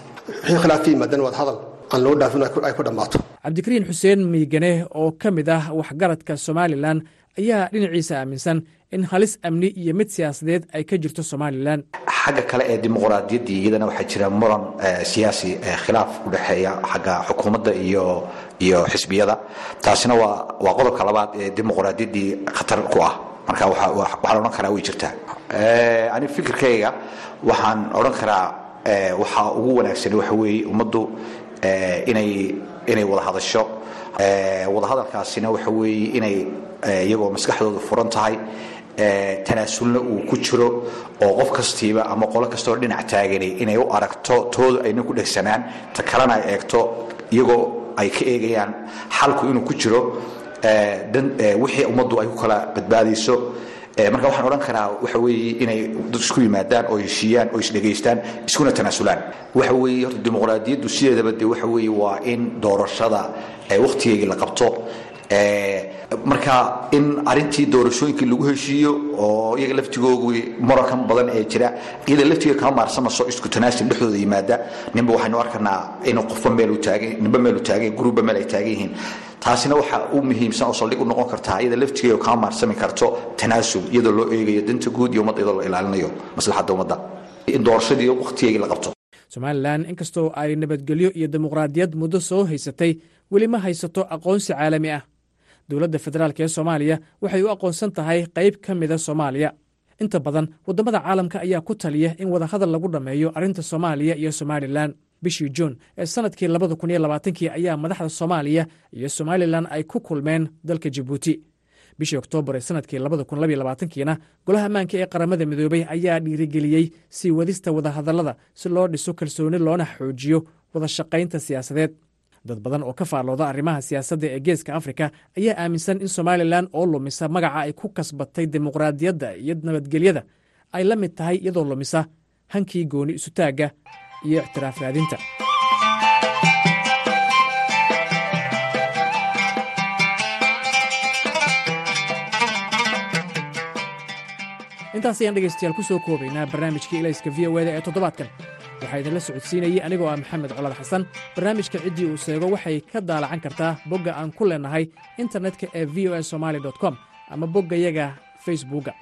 Wixii khilaaf ka yimaadaan wadahadal aan loo dhaafin ay ku dhammaato. Cabdikariin xuseen miigane oo ka mid ah waxgaradka somalilan ayaa dhinaciisa aaminsan in halis amni iyo mid siyaasadeed ay ka jirto somalilan. Xagga kale ee dimuqraadiyaddii iyadana waxaa jira muran siyaasi khilaaf u dhexeeya xagga xukuumadda iyo iyo xisbiyada. Taasina waa waa qodobka labaad ee dimuqraadiyaddii khatar ku ah. Marka waxaan odhan karaa way jirtaa. Ani fikirkayga waxaan odhan karaa waxaa ugu wanaagsan waxa weeye ummaddu inay inay wada hadasho. Wadahadalkaasina waxa weeye inay iyagoo maskaxdooda furan tahay. Tanaasulna uu ku jiro oo qof kastiiba ama qolo kastoo dhinac taagani inay u aragto toodu ayna ku dhegsanaan ta kalena ay eegto iyagoo ay ka eegayaan xalku inuu ku jiro. Wixii ummaddu ay ku kala badbaadayso marka waxaan odhan karaa waxa weeye inay dad isku yimaadaan oo heshiiyaan oo isdhegaystaan iskuna tanaasulaan waxa weeye horta dimuqraadiyaddu sideedaba dee waxa weeye waa in doorashada wakhtigeygii la qabto marka in arintii doorashooyinkii lagu heshiiyo oo iyaga laftigoogu murankan badan ee jira iyada laftigeeda kama maarsamayso isku tanaasul dhexdooda yimaada. Ninba waxaynu arkanaa inuu qofba meel taagan ninba meel taagan gruubba meel ay taagan yihiin. Taasina waxa u muhiimsan oo saldhig u noqon kartaa iyada laftigeeda kama maarsami karto tanaasul iyadoo loo eegayo danta guud iyo ummadda iyadoo la ilaalinayo maslaxadda ummadda. In doorashadii wakhtigeegii la qabto. Somalilan inkastoo ay nabadgelyo iyo dimuqraadiyad muddo soo haysatay weli ma haysato aqoonsi caalami ah dowladda federaalk ee soomaaliya waxay u aqoonsan tahay qayb ka mida soomaaliya. Inta badan waddamada caalamka ayaa ku taliya in wadahadal lagu dhammeeyo arrinta soomaaliya iyo somalilan bishii juun ee sannadkii labada ayaa madaxda soomaaliya iyo somalilan ay ku kulmeen dalka jabuuti bishii oktoobar ee sannadkii kiina golaha ammaanka ee qaramada midoobay ayaa dhiirigeliyey sii wadista wadahadallada si loo dhiso kalsooni loona xoojiyo wada shaqaynta siyaasadeed dad badan oo ka faallooda arrimaha siyaasadda ee geeska afrika ayaa aaminsan in somalilan oo lumisa magaca ay ku kasbatay dimuqraadiyadda iyo nabadgelyada ay la mid tahay iyadoo lumisa hankii gooni isutaagga iyo ictiraaf raadinta. Intaas ayaan dhegaystayaal ku soo koobaynaa barnaamijkii ilayska v o eda ee toddobaadkan waxaa idinla socodsiinayey anigoo ah maxamed colad xasan barnaamijka ciddii uu seego waxay ka daalacan kartaa bogga aan ku leennahay internetka ee v o a somaali com ama boggayaga facebookga.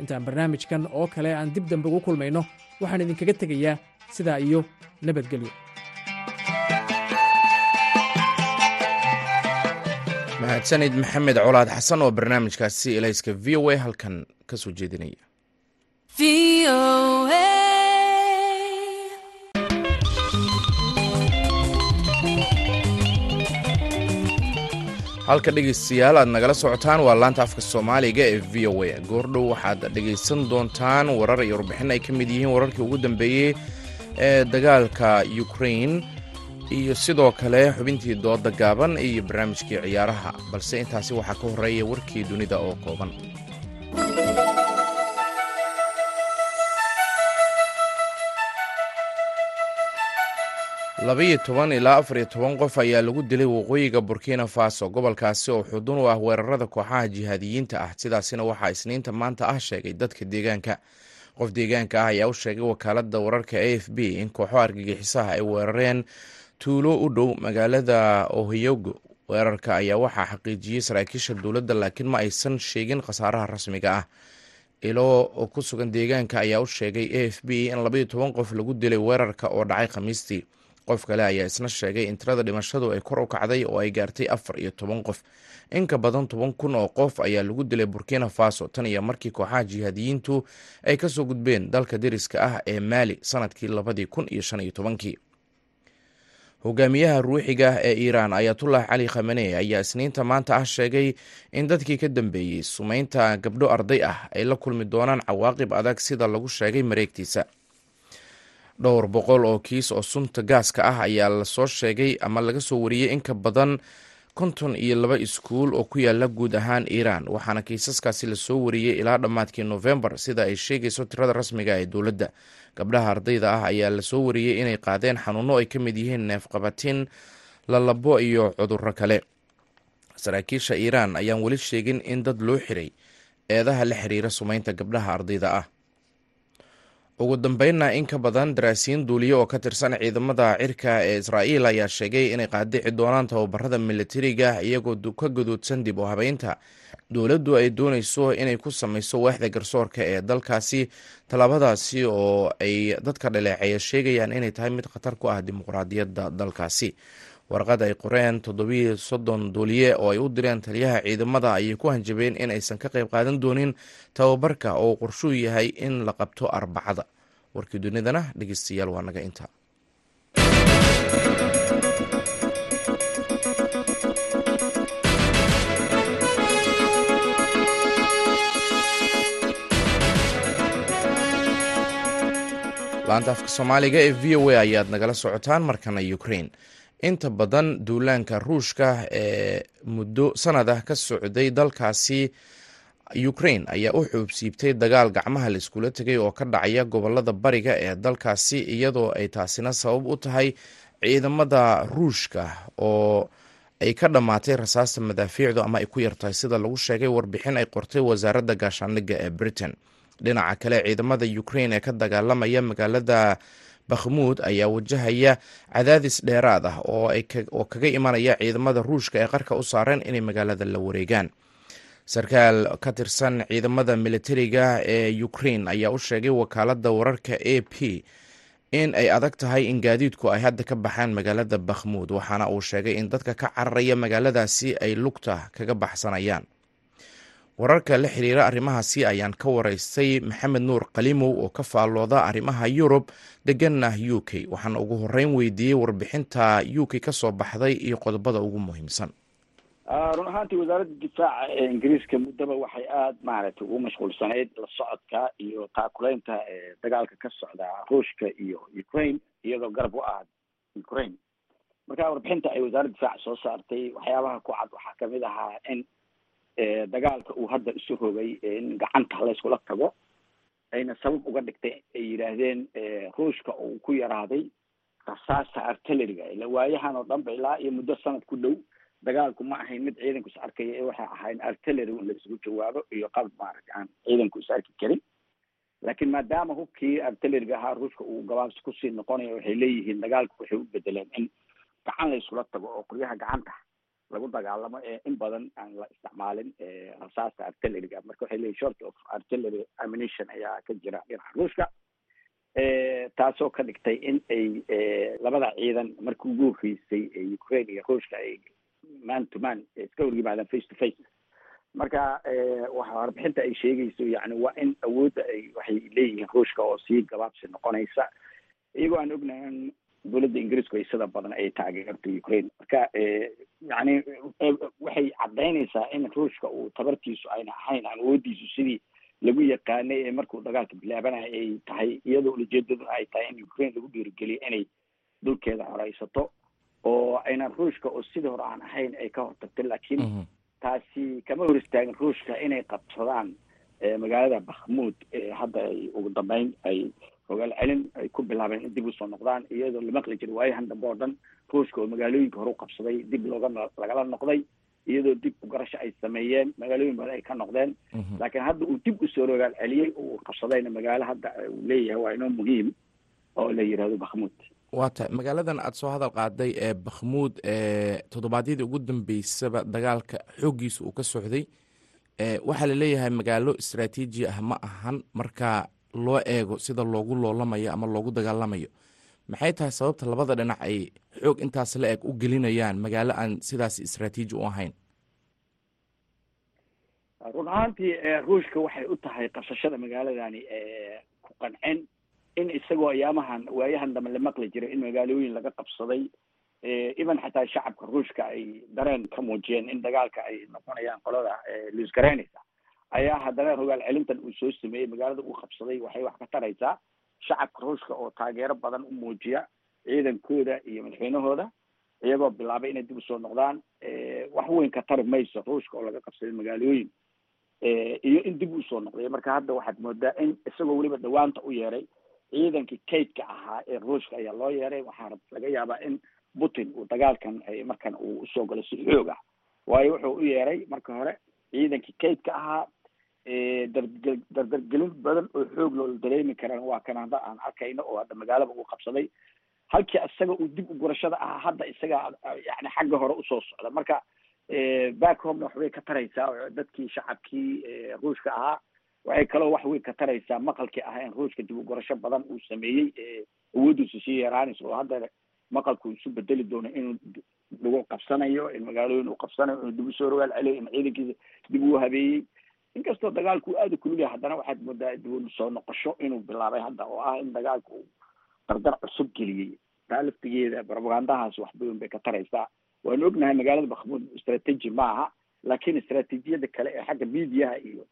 Intaan barnaamijkan oo kale aan dib dambe ugu kulmayno waxaan idinkaga tegayaa sidaa iyo nabadgelyo. Mahadsanid maxamed colaad xasan oo barnaamijkaasi ilayska v o a halkan ka soo jeedinaya halka dhegaystayaal aad nagala socotaan waa laanta afka soomaaliga ee v o a. Goordhow waxaad dhegaysan doontaan warar iyo warbixin ay ka mid yihiin wararkii ugu dambeeyey ee dagaalka ukrain iyo sidoo kale xubintii dooda gaaban iyo barnaamijkii ciyaaraha. Balse intaasi waxaa ka horreeya warkii dunida oo kooban labaiyo toban ilaa afar iyo toban qof ayaa lagu dilay waqooyiga burkina faso. Gobolkaasi oo xudun u ah weerarada kooxaha jihaadiyiinta ah sidaasina waxaa isniinta maanta ah sheegay dadka deegaanka. Qof deegaanka ah ayaa u sheegay wakaalada wararka a f b in kooxo argagixisaha ay weerareen tuulo u dhow magaalada ohyogo weerarka ayaa waxaa xaqiijiyey saraakiisha dowladda laakiin ma aysan sheegin khasaaraha rasmiga ah. Ilo ku sugan deegaanka ayaa u sheegay a f b in labaiyo toban qof lagu dilay weerarka oo dhacay khamiistii qof kale ayaa isna sheegay in tirada dhimashadu ay kor u kacday oo ay gaartay afar iyo toban qof. In ka badan toban kun oo qof ayaa lagu dilay burkina faso. Tan iyo markii kooxaha jihaadiyiintu ay ka soo gudbeen dalka deriska ah ee maali sannadkii labadii kun iyo shan iyo tobankii. Hogaamiyaha ruuxiga ee iiraan ayatullah cali khamane ayaa isniinta maanta ah sheegay in dadkii ka dambeeyey sumeynta gabdho arday ah ay la kulmi doonaan cawaaqib adag sida lagu sheegay mareegtiisa dhowr boqol oo kiis oo sunta gaaska ah ayaa la soo sheegay ama laga soo wariyey in ka badan konton iyo laba iskuul oo ku yaalla guud ahaan iiraan. Waxaana kiisaskaasi la soo wariyey ilaa dhammaadkii nofembar sida ay sheegayso tirada rasmiga ee dowladda. Gabdhaha ardayda ah ayaa la soo wariyey inay qaadeen xanuuno ay ka mid yihiin neefqabatin lalabo iyo cudurro kale. Saraakiisha iiraan ayaan weli sheegin in dad loo xiray eedaha la xiriira sumeynta gabdhaha ardayda ah ugu dambeynna in ka badan daraasiin duuliye oo ka tirsan ciidamada cirka ee israa'iil ayaa sheegay inay qaadici doonaan tababarada militariga iyagoo ka guduudsan dib u habeynta dowladdu ay doonayso inay ku samayso waaxda garsoorka ee dalkaasi. Tallaabadaasi oo ay dadka dhaleeceeya sheegayaan inay tahay mid khatar ku ah dimuqraadiyadda dalkaasi warqad ay qoreen toddobiyo soddon duuliye oo ay u direen taliyaha ciidamada ayay ku hanjabeen in aysan ka qayb qaadan doonin tababarka oo qorshuu yahay in la qabto arbacada. Warkii dunidana dhegeystayaal waa naga inta. Laanta afka soomaaliga ee v o a ayaad nagala socotaan markana ukrain inta badan duulaanka ruushka ee muddo sanad ah ka socday dalkaasi ukrain ayaa u xuubsiibtay dagaal gacmaha la iskula tegay oo ka dhacaya gobollada bariga ee dalkaasi iyadoo ay taasina sabab u tahay ciidamada ruushka oo ay ka dhammaatay rasaasta madaafiicdu ama ay ku yartahay sida lagu sheegay warbixin ay qortay wasaaradda gaashaandhigga ee britain. Dhinaca kale ciidamada ukrain ee ka dagaalamaya magaalada bakhmuud ayaa wajahaya cadaadis dheeraad ah oo kaga imanaya ciidamada ruushka ee qarka u saareen inay magaalada la wareegaan. Sarkaal ka tirsan ciidamada militariga ee ukrain ayaa u sheegay wakaalada wararka a p in ay adag tahay in gaadiidku ay hadda ka baxaan magaalada bakhmuud waxaana uu sheegay in dadka ka cararaya magaaladaasi ay lugta kaga baxsanayaan wararka la xiriira arrimahaasi ayaan ka waraystay maxamed nuur qalimow oo ka faallooda arrimaha yurub deganna u k. Waxaana ugu horeyn weydiiyey warbixinta u k ka soo baxday iyo qodobada ugu muhiimsan. Run ahaantii wasaaradda difaaca ee ingiriiska muddaba waxay aada maaragtay ugu mashquulsanayd la socodka iyo taakuleynta dagaalka ka socda ruushka iyo ukraine iyadoo garab u ah ukraine. Marka warbixinta ay wasaaradda difaaca soo saartay waxyaabaha ku cad waxaa ka mid ahaa in dagaalka uu hadda isu rogay in gacanta layskula tago ayna sabab uga dhigtay ay yidhaahdeen ruushka uu ku yaraaday rasaasta artilleriga ila waayahan oo dhanba ilaa iyo muddo sanad ku dhow dagaalku ma ahayn mid ciidanku is arkaya ee waxay ahayn artillery in laisugu jawaabo iyo qalab maaragtay aan ciidanku is arki karin. Laakiin maadaama hubkii artilleriga ahaa ruushka uu gabaabsi ku sii noqonayo waxay leeyihiin dagaalku waxay u bedeleen in gacan la iskula tago oo qoryaha gacanta lagu dagaalamo ee in badan aan la isticmaalin rasaasta artilleriga marka waxay leeyihiin short of artillery ammunition ayaa ka jira dhinaca ruushka taasoo ka dhigtay in ay labada ciidan markii ugu horreysay ukraine iyo ruushka ay man to man iska hor yimaadaan face to face marka waxa warbixinta ay sheegayso yani waa in awoodda ay waxay leeyihiin ruushka oo sii gabaabsi noqonaysa. Iyagoo aan ognahay in dowladda ingiriisku ay sida badan ay taageerto ukraine. Marka yani waxay caddaynaysaa in ruushka uu tabartiisu ayna ahayn aan awoodiisu sidii lagu yaqaanay ee markuu dagaalka bilaabanaya ay tahay iyadoo ujeedaduna ay tahay in ukraine lagu dhiirigeliyo inay dhulkeeda horeysato oo ayna ruushka oo sidii hore aan ahayn ay ka hortagto laakiin taasi kama hor istaagin ruushka inay qabsadaan magaalada bakhmuud hadda ay ugu dambeyn ay rogaal celin ay ku bilaabeen in dib u soo noqdaan iyadoo la maqli jiray waayahan dambe oo dhan ruushka oo magaalooyinka hore u qabsaday dib looga lagala noqday iyadoo dib ugarasho ay sameeyeen magaalooyin badan ay ka noqdeen. Laakiin hadda uu dib u soo rogaal celiyey uu qabsadayna magaalo hadda uu leeyahay waa inoo muhiim oo la yihahdo bakhmuud waa tahay magaaladan aada soo hadal qaaday ee bakhmuud ee toddobaadyadii ugu dambeysaba dagaalka xooggiisa uu ka socday waxaa la leeyahay magaalo istraatiiji ah ma ahan marka loo eego sida loogu loolamayo ama loogu dagaalamayo. Maxay tahay sababta labada dhinac ay xoog intaas la eg u gelinayaan magaalo aan sidaas istraatiiji u ahayn? Run ahaantii ruushka waxay u tahay qabsashada magaaladani ku qancin in isagoo ayaamahan waayahan dambe la maqli jiray in magaalooyin laga qabsaday even xataa shacabka ruushka ay dareen ka muujiyeen in dagaalka ay noqonayaan qolada luisgaraynaysa ayaa haddana rogaal celintan uu soo sameeyey magaalada uu qabsaday waxay wax ka taraysaa shacabka ruushka oo taageero badan u muujiya ciidankooda iyo madaxweynahooda iyagoo bilaabay inay dib u soo noqdaan. Wax weyn ka tari mayso ruushka oo laga qabsaday magaalooyin. Iyo in dib u soo noqday. Marka hadda waxaad moodaa in isagoo weliba dhawaanta u yeeray ciidankii kaydka ahaa ee ruushka ayaa loo yeeray. Waxaa laga yaabaa in putin uu dagaalkan markan uu u soo galo si xoog ah. Waayo wuxuu u yeeray marka hore ciidankii kaydka ahaa dardargelin badan oo xoog loola dareemi karaan waa kan hadda aan arkayno oo hadda magaalaba uu qabsaday. Halkii isaga uu dib u gurashada ahaa hadda isaga yani xagga hore u soo socda. Marka back homena waxbay ka taraysaa dadkii shacabkii ruushka ahaa waxay kaloo wax weyn ka taraysaa. Maqalkii ah in ruushka dib u gurasho badan uu sameeyey awoodiisu sii yaraanayso oo hadda maqalku isu bedeli doono inuu lagu qabsanayo in magaalooyin uu qabsanayo inuu dib u soo rogaal celiyo in ciidankiisa dib uu habeeyey inkastoo dagaalku aada u kulul yahay haddana waxaad moodaa u soo noqosho inuu bilaabay hadda oo ah in dagaalku uu dardar cusub geliyey. Taa laftigeeda wax badan bay ka taraysaa. Waanu ognahay magaalada bakhmuud strateji ma aha laakiin istraatiijiyada kale ee xagga miidiyaha iyo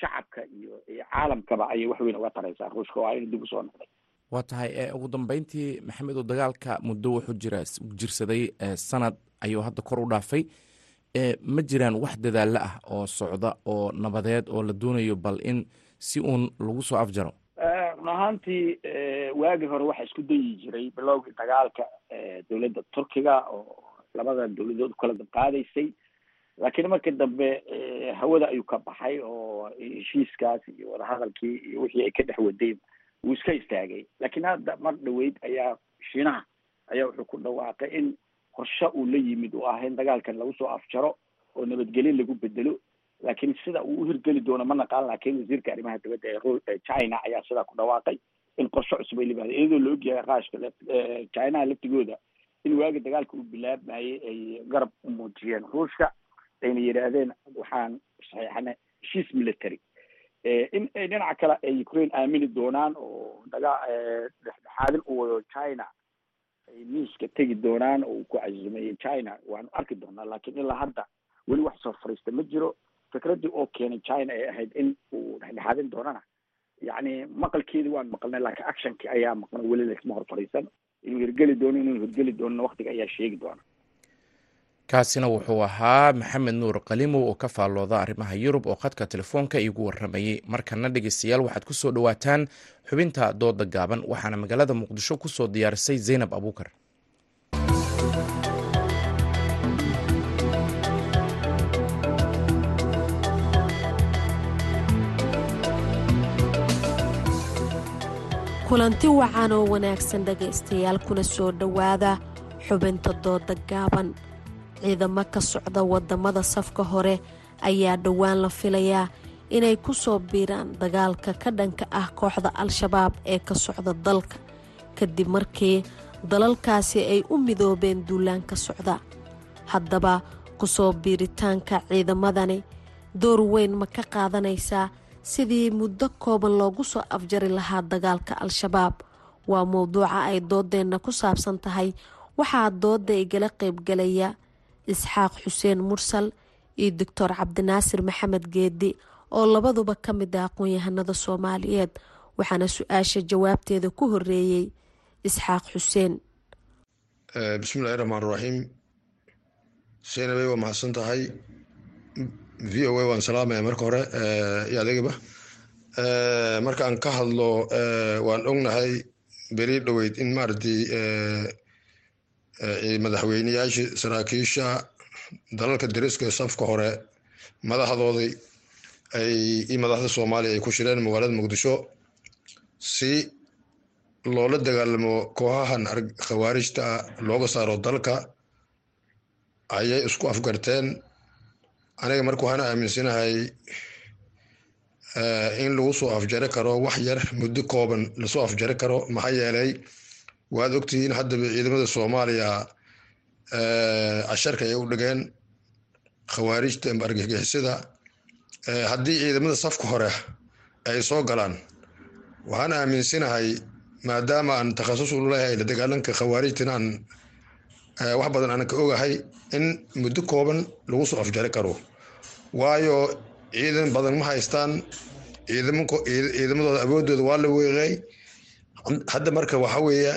shacabka iyo caalamkaba ayay wax weyn uga taraysaa. Ruushka waa inuu dib u soo noqday. Waa tahay ugu dambeyntii maxamed oo dagaalka muddo wuxuu jira jirsaday sanad ayuu hadda kor u dhaafay ma jiraan wax dadaalo ah oo socda oo nabadeed oo la doonayo bal in si uun lagu soo afjaro? Run ahaantii waagii hore waxaa isku dayi jiray bilowgii dagaalka dowladda turkiga oo labada dowladood u kala dabqaadaysay laakiin markii dambe hawada ayuu ka baxay oo heshiiskaas iyo wadahadalkii iyo wixii ay ka dhex waday wuu iska istaagay. Laakiin hadda mar dhaweyd ayaa shiinaha ayaa wuxuu ku dhawaaqay in qorshe uu la yimid oo ah in dagaalkan lagu soo afjaro oo nabadgelyo lagu bedelo laakiin sida uu uhirgeli doono ma naqaan laakiin wasiirka arrimaha dibadda ee china ayaa sidaa ku dhawaaqay in qorshe cusub ay limaada iyadoo la ogyahay qaashka chinaha laftigooda in waagi dagaalka uu bilaabmayay ay garab u muujiyeen ruushka ayna yidhaahdeen waxaan saxiixana heshiis military. In ay dhinaca kale ay ukraine aamini doonaan oo daga dhexdhexaadin u wado china ay miiska tegi doonaan oo uu ku casuumeeyey china. Waanu arki doonaa laakiin ilaa hadda weli wax soo fariista ma jiro. Fikraddii oo keenay china ay ahayd in uu dhexdhexaadin doonana. Yacni maqalkeedii waan maqalnay laakiin actionkii ayaa maqan weli laisma hor fadhiisan inuu hirgeli doono inuu hirgeli doonana waktiga ayaa sheegi doona kaasina wuxuu ahaa maxamed nuur qalimow oo ka faallooda arrimaha yurub oo khadka telefoonka iigu waramayey markana dhegeystayaal waxaad ku soo dhowaataan xubinta dooda gaaban waxaana magaalada muqdisho ku soo diyaarisay zaynab abuukar. Kulanti wacan oo wanaagsan dhegaystayaal kuna soo dhowaada xubinta dooda gaaban ciidamo ka socda waddamada safka hore ayaa dhowaan la filayaa inay ku soo biiraan dagaalka ka dhanka ah kooxda al-shabaab ee ka socda dalka. Kadib markii dalalkaasi ay u midoobeen duulaanka socda haddaba ku soo biiritaanka ciidamadani door weyn ma ka qaadanaysaa sidii muddo kooban loogu soo afjari lahaa dagaalka al-shabaab. Waa mowduuca ay doodeenna ku saabsan tahay waxaa dooda igala qaybgalaya isxaaq xuseen mursal iyo doctor cabdinaasir maxamed geedi oo labaduba ka mid ah aqoon-yahanada soomaaliyeed waxaana su'aasha jawaabteeda ku horeeyey isxaaq xuseen. Bismillahi raxmaan raxiim seenabey waa mahadsan tahay. V o a waan salaamaya marka hore. Iyo adeegaba markaan ka hadlo waan ognahay beri dhoweyd in maaragtay madaxweyneyaashii saraakiisha dalalka dariska ee safka hore madaxdoodii iyo madaxda soomaaliya ay ku shireen magaalada muqdisho si loola dagaalamo kooxahan khawaarijta ah looga saaro dalka ayay isku afgarteen. Aniga marka waxaan aaminsanahay in lagu soo afjari karo wax yar muddo kooban la soo afjari karo maxaa yeelay waad ogtihiin haddaba ciidamada soomaaliya casharka ay u dhigeen khawaarijta amba argagixisada haddii ciidamada safka hore ay soo galaan waxaan aaminsanahay maadaama aan takhasus u leeyahay la dagaalanka khawaarijtina aan wax badan aan ka ogahay in muddo kooban lagu soo afjari karo. Waayo ciidan badan ma haystaan ciidamadooda awoodooda waa la weeqay hadda marka waxa weeye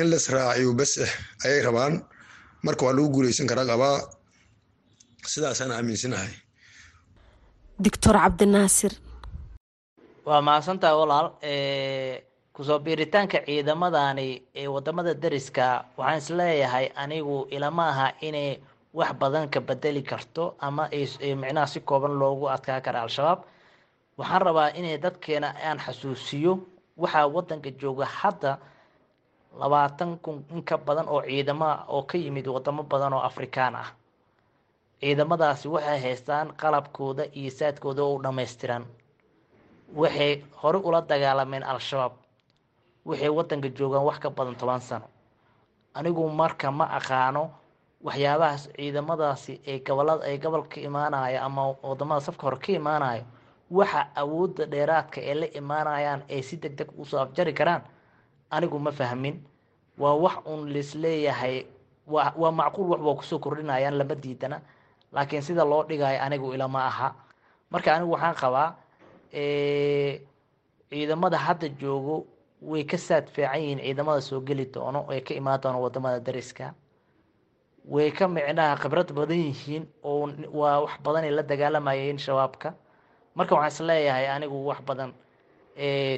in las raaciyo bes eh ayay rabaan. Marka waa lagu guuleysan karaa qabaa sidaasaan aaminsanahay. Doctor cabdinaasir waa mahadsantaha walaal ku soo biiritaanka ciidamadani ee waddamada dariska waxaan is leeyahay anigu ilama aha inay wax badan ka bedeli karto ama micnaha si kooban loogu adkaa kara al-shabaab. Waxaan rabaa inay dadkeena aan xasuusiyo waxaa wadanka jooga hadda labaatan kun in ka badan oo ciidamo oo ka yimid wadamo badan oo afrikaan ah. Ciidamadaasi waxay haystaan qalabkooda iyo saadkooda oo u dhammaystiran. Waxay hore ula dagaalameen al-shabaab. Waxay wadanka joogaan wax ka badan toban sano. Anigu marka ma aqaano waxyaabahaas ciidamadaasi ee gobollada ay gobolka imaanaya ama waddamada safka hore ka imaanayo waxa awoodda dheeraadka ee la imaanayaan ay si deg deg u soo afjari karaan anigu ma fahmin. Waa wax uun laisleeyahay waa macquul wax waa ku soo kordhinayaan lama diidana. Laakiin sida loo dhigayo anigu ilama aha. Marka anigu waxaan qabaa ciidamada hadda joogo way ka saad fiican yihiin ciidamada soo geli doono ee ka imaan doono waddamada dariska. Way ka micnaha khibrad badan yihiin oo waa wax badanay la dagaalamayeen shabaabka. Marka waxaan is leeyahay anigu wax badan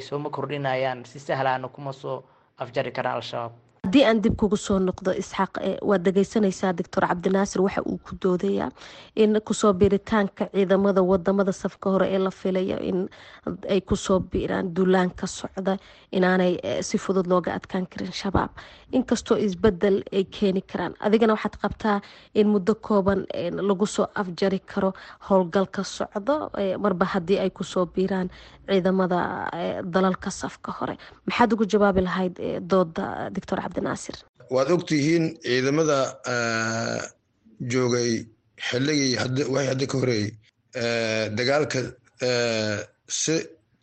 sooma kordhinayaan? Si sahlaana kuma soo afjari karaan al-shabaab haddii aan dib kugu soo noqdo isxaaq waad dhegeysanaysaa doctor cabdinaasir waxa uu ku doodayaa in ku soo biiritaanka ciidamada waddamada safka hore ee la filayo in ay ku soo biiraan duulaan ka socda inaanay si fudud looga adkaan karin shabaab. Inkastoo isbeddel ay keeni karaan. Adigana waxaad qabtaa in muddo kooban lagu soo afjari karo howlgalka socdo marba haddii ay ku soo biiraan ciidamada dalalka safka hore. Maxaad ugu jawaabi lahayd dooda doctor cabdinaasir waad ogtihiin ciidamada joogay xilligii waxay hadda ka horeeyey dagaalka si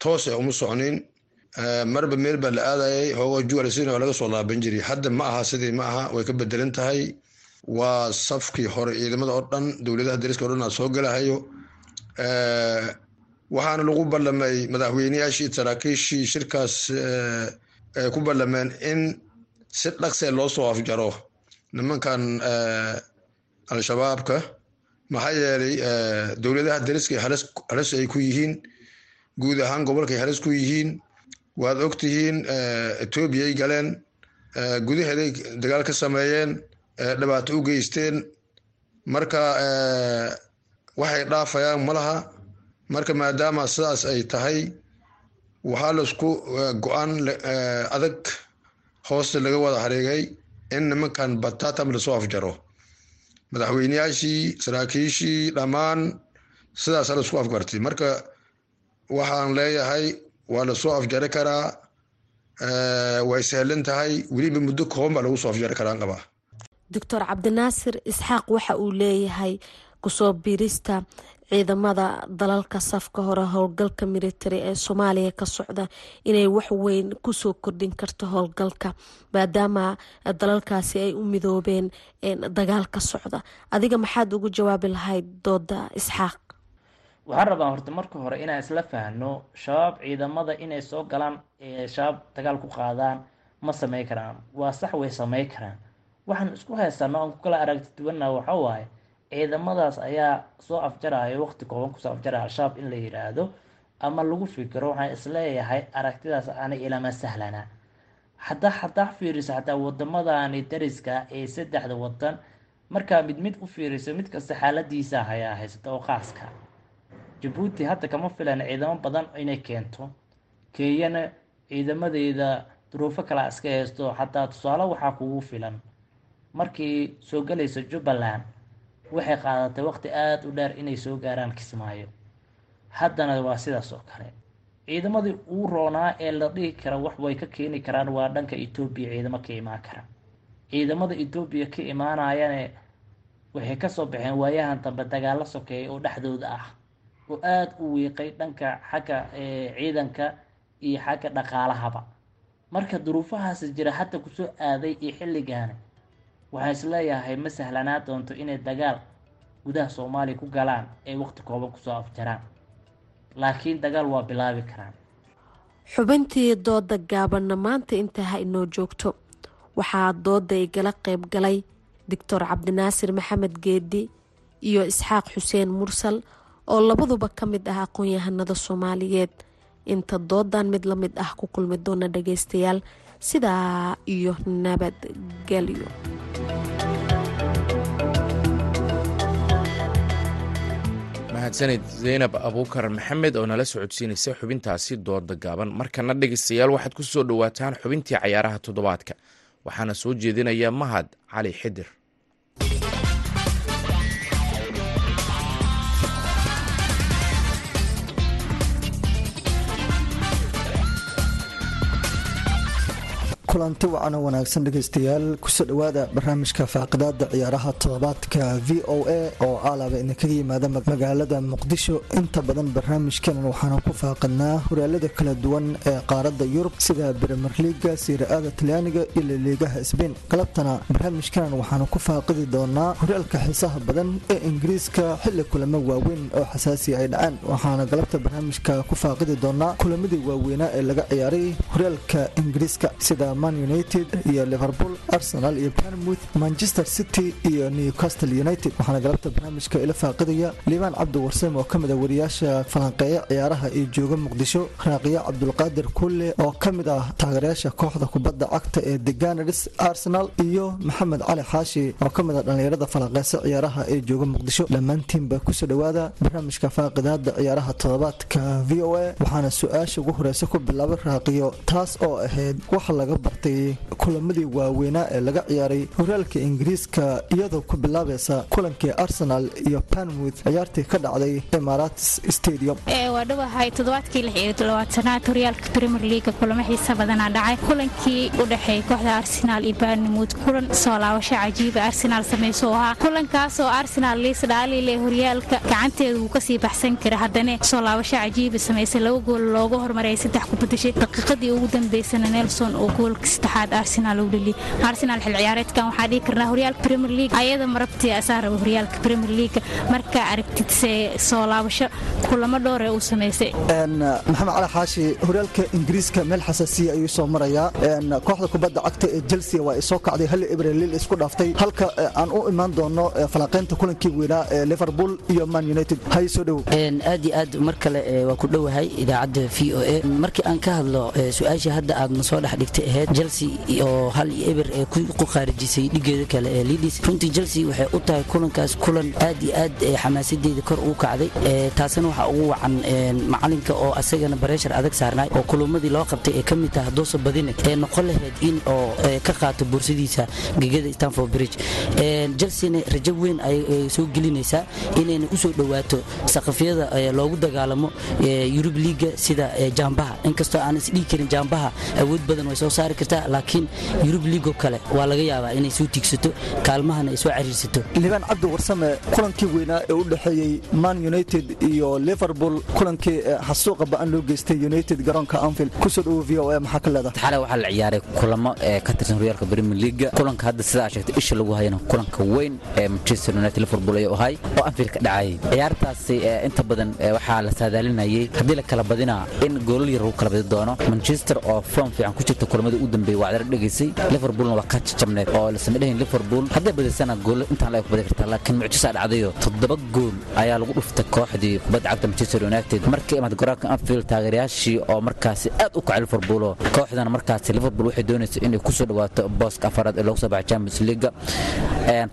toos ah uma socnin marba meel baa la aadayay hoogo jualsin oo laga soo laaban jiray. Hadda ma aha sidii ma aha way ka bedelan tahay. Waa safkii hore ciidamada oo dhan dowladaha dariska o dhan aa soo galahayo. Waxaana lagu ballamay madaxweyneyaashii saraakiishii shirkaas ay ku ballameen in si dhaqsee loo soo afjaro nimankan al-shabaabka maxaa yeelay dowladaha dariska halis ay ku yihiin guud ahaan gobolkay halis ku yihiin waad ogtihiin etoobiyay galeen gudaheeday dagaal ka sameeyeen dhibaato u geysteen. Marka waxay dhaafayaan malaha marka maadaama sidaas ay tahay waxaa la isku go'aan adag hoosta laga wada hareegay in nimankan batatam la soo afjaro. Madaxweyneyaashii saraakiishii dhammaan sidaasa la isku afgartay. Marka waxaan leeyahay waa la soo afjari karaa way sahlan tahay weliba muddo kooban baa lagu soo afjari karaan qabaa. Doctor cabdinaasir isxaaq waxa uu leeyahay ku soo biirista ciidamada dalalka safka hore howlgalka military ee soomaaliya ka socda inay wax weyn ku soo kordhin karto howlgalka maadaama dalalkaasi ay u midoobeen dagaalka socda. Adiga maxaad ugu jawaabi lahayd dooda isxaaq? Waxaan rabaa horta marka hore inaan isla fahno shabaab ciidamada inay soo galaan shabaab dagaal ku qaadaan ma samey karaan. Waa sax way samey karaan. Waxaan isku haysano aan ku kala aragti duwana waxa waaye ciidamadaas ayaa soo afjaraya waqti kooban ku soo afjaraya al-shabaab in la yidhaahdo ama lagu fikiro waxaan is leeyahay aragtidaas ana ilama sahlana. Haddaa haddaa fiiriso xataa wadamadani dariska ee saddexda wadan markaa mid mid u fiiriso mid kasta xaaladiisa hayaa haysata oo qaaska jabuuti hadda kama filan ciidamo badan inay keento. Kenyana ciidamadeeda duruufo kala iska haysto xataa tusaale waxaa kugu filan. Markii soo galaysa jubbaland waxay qaadatay waqti aada u dheer inay soo gaaraan kismaayo. Haddana waa sidaas oo kale. Ciidamadii uu roonaa ee la dhihi kara wax way ka keeni karaan waa dhanka etoobiya ciidamo ka imaan kara. Ciidamada etoobiya ka imaanayane waxay ka soo baxeen waayahan dambe dagaalo sokeeya oo dhexdooda ah oo aada u wiiqay dhanka xagga ciidanka iyo xagga dhaqaalahaba. Marka duruufahaasi jira hadda ku soo aaday iyo xilligaani waxaan is leeyahay ma sahlanaa doonto inay dagaal gudaha soomaaliya ku galaan ay waqti kooban ku soo afjaraan. Laakiin dagaal waa bilaabi karaan. Xubintii dooda gaabanna maanta intaa ha inoo joogto. Waxaa dooda igala qeyb galay doctor cabdinaasir maxamed geedi iyo isxaaq xuseen mursal oo labaduba ka mid ah aqoon-yahanada soomaaliyeed. Inta doodan mid la mid ah ku kulmi doona dhageystayaal sidaa iyo nabadgelyo mahadsanid zaynab abuukar maxamed oo nala socodsiinaysa xubintaasi dooda gaaban. Markana dhegeystayaal waxaad ku soo dhowaataan xubintii cayaaraha toddobaadka. Waxaana soo jeedinaya mahad cali xidir kulanti wacan oo wanaagsan dhegaystayaal ku soo dhowaada barnaamijka faaqidaada ciyaaraha toddobaadka v o a oo aalaba idinkaga yimaada magaalada muqdisho. Inta badan barnaamijkanan waxaanu ku faaqidnaa horaalada kala duwan ee qaaradda yurub sida brimer liga talyaaniga iyo laliigaha sbain galabtana barnaamijkanan waxaanu ku faaqidi doonaa horaalka xiisaha badan ee ingiriiska xilli kulamo waaweyn oo xasaasi ay dhacaan. Waxaana galabta barnaamijka ku faaqidi doonaa kulamadii waaweynaa ee laga ciyaaray horaalka ingiriiska sida man united iyo liverpool arsenal iyo barmouth manchester city iyo newcastle united. Waxaana galabta barnaamijka ila faaqidaya liibaan cabdi warsam oo ka mid a wariyaasha falanqeeya ciyaaraha iyo jooga muqdisho raaqiya cabdulqaadir kulle oo ka mid ah taageerayaasha kooxda kubadda cagta ee deganars arsenal iyo maxamed cali xaashi oo ka mid ah dhallinyarada falanqeysa ciyaaraha ee jooga muqdisho. Dhammaantiinba ku soo dhowaada barnaamijka faaqidaada ciyaaraha toddobaadka v o a waxaana su'aasha ugu horeysa ku bilaabay raaqiyo taas oo ahayd waxa laga laabtay kulamadii waaweynaa ee laga ciyaaray horyaalka ingiriiska iyadoo ku bilaabaysa kulankii arsenal iyo banmouth ciyaartii ka dhacday emarates stadium. Waa dhawahay toddobaadkii lix iyo toddobaatanaad horyaalka premier leaga kulamo xiisa badanaa dhacay. Kulankii u dhexeeyay kooxda arsenal iyo banmouth kulan soo laabasho cajiiba arsenal samayso ahaa kulankaasoo arsenal liis dhaalile horyaalka gacanteeda wuu ka sii baxsan kara haddana soo laabasho cajiiba samaysay laba gool looga hormaray saddex ku badashay daqiiqadii ugu dambeysana nelson oo goolka saddexaad arsenal u dhaliyay arsenal xil ciyaareedkan waxaa dhihi karnaa horyaalka premier league. Ayada marabtii asaa raba horyaalka premier league. Markaa aragtid se soo laabasho kulamo dhowr ee uu samaysay maxamed cali xaashi horyaalka ingiriiska meel xasaasiya ayuu soo marayaa. Kooxda kubadda cagta ee chelsea waa ay soo kacday hal ebrelil isku dhaaftay. Halka aan u imaan doono falanqaynta kulankii weynaa ee liverpool iyo man united. Hay soo dhow. Aad iyo aad mar kale waa ku dhowahay idaacadda v o a. Markii aan ka hadlo su'aashii hadda aad na soo dhex dhigtay ahayd chelsea oo hal iyo eber ee ku khaarijisay dhigeeda kale ee lidis runtii chelsea waxay u tahay kulankaas kulan aad iyo aad xamaasadeeda kor ugu kacday taasina waxaa ugu wacan macalinka oo asagana bareshar adag saarnaay oo kulumadii loo qabtay ee ka mid taha doosa badine ee noqon lahayd in oo ka qaato boorsadiisa gegada stanford bridge. Chelseana rajo weyn ayay soo gelinaysaa inayna u soo dhowaato saqafyada loogu dagaalamo yurub liiga sida jaambaha. Inkastoo aan isdhigi karin jaambaha awood badan way soo saari kartaa laakiin yurub liigoo kale waa laga yaabaa inay soo tiigsato kaalmahana ay soo cariirsato libaan cabdi warsame kulankii weynaa ee u dhexeeyey man united iyo liverpool kulankii xasuuqa ba'an loo geystay united garoonka anfield. Kusoo dhowo v o a maxaa ka leedahay? Xalay waxaa la ciyaaray kulamo ee ka tirsan horyaalka premier leaga kulanka hadda sidaa sheegtay isha lagu hayana kulanka weyn ee manchester united liverpool ayuu ahay oo anfield ka dhacayay ciyaartaasi inta badan waxaa la saadaalinayay. Haddii la kala badinaa in goolal yar lagu kala badi doono manchester oo form fiican ku jirta kulamada u dambeeyay waa cadar dhegaysay. Liverpoolna waa ka jajabneed oo lasama dhahayn liverpool. Hadday badisana goolal intaan la badi kartaa laakiin mucjisaa dhacdayo toddoba gool ayaa lagu dhuftay kooxdii kubadda cagta manchester united. Markii imaad garoonka anfield taageerayaashii oo markaasi aad u kacay liverpool oo kooxdana markaasi liverpool waxay doonaysa inay ku dhawaato booska afaraad ee loogu soo baxay champions league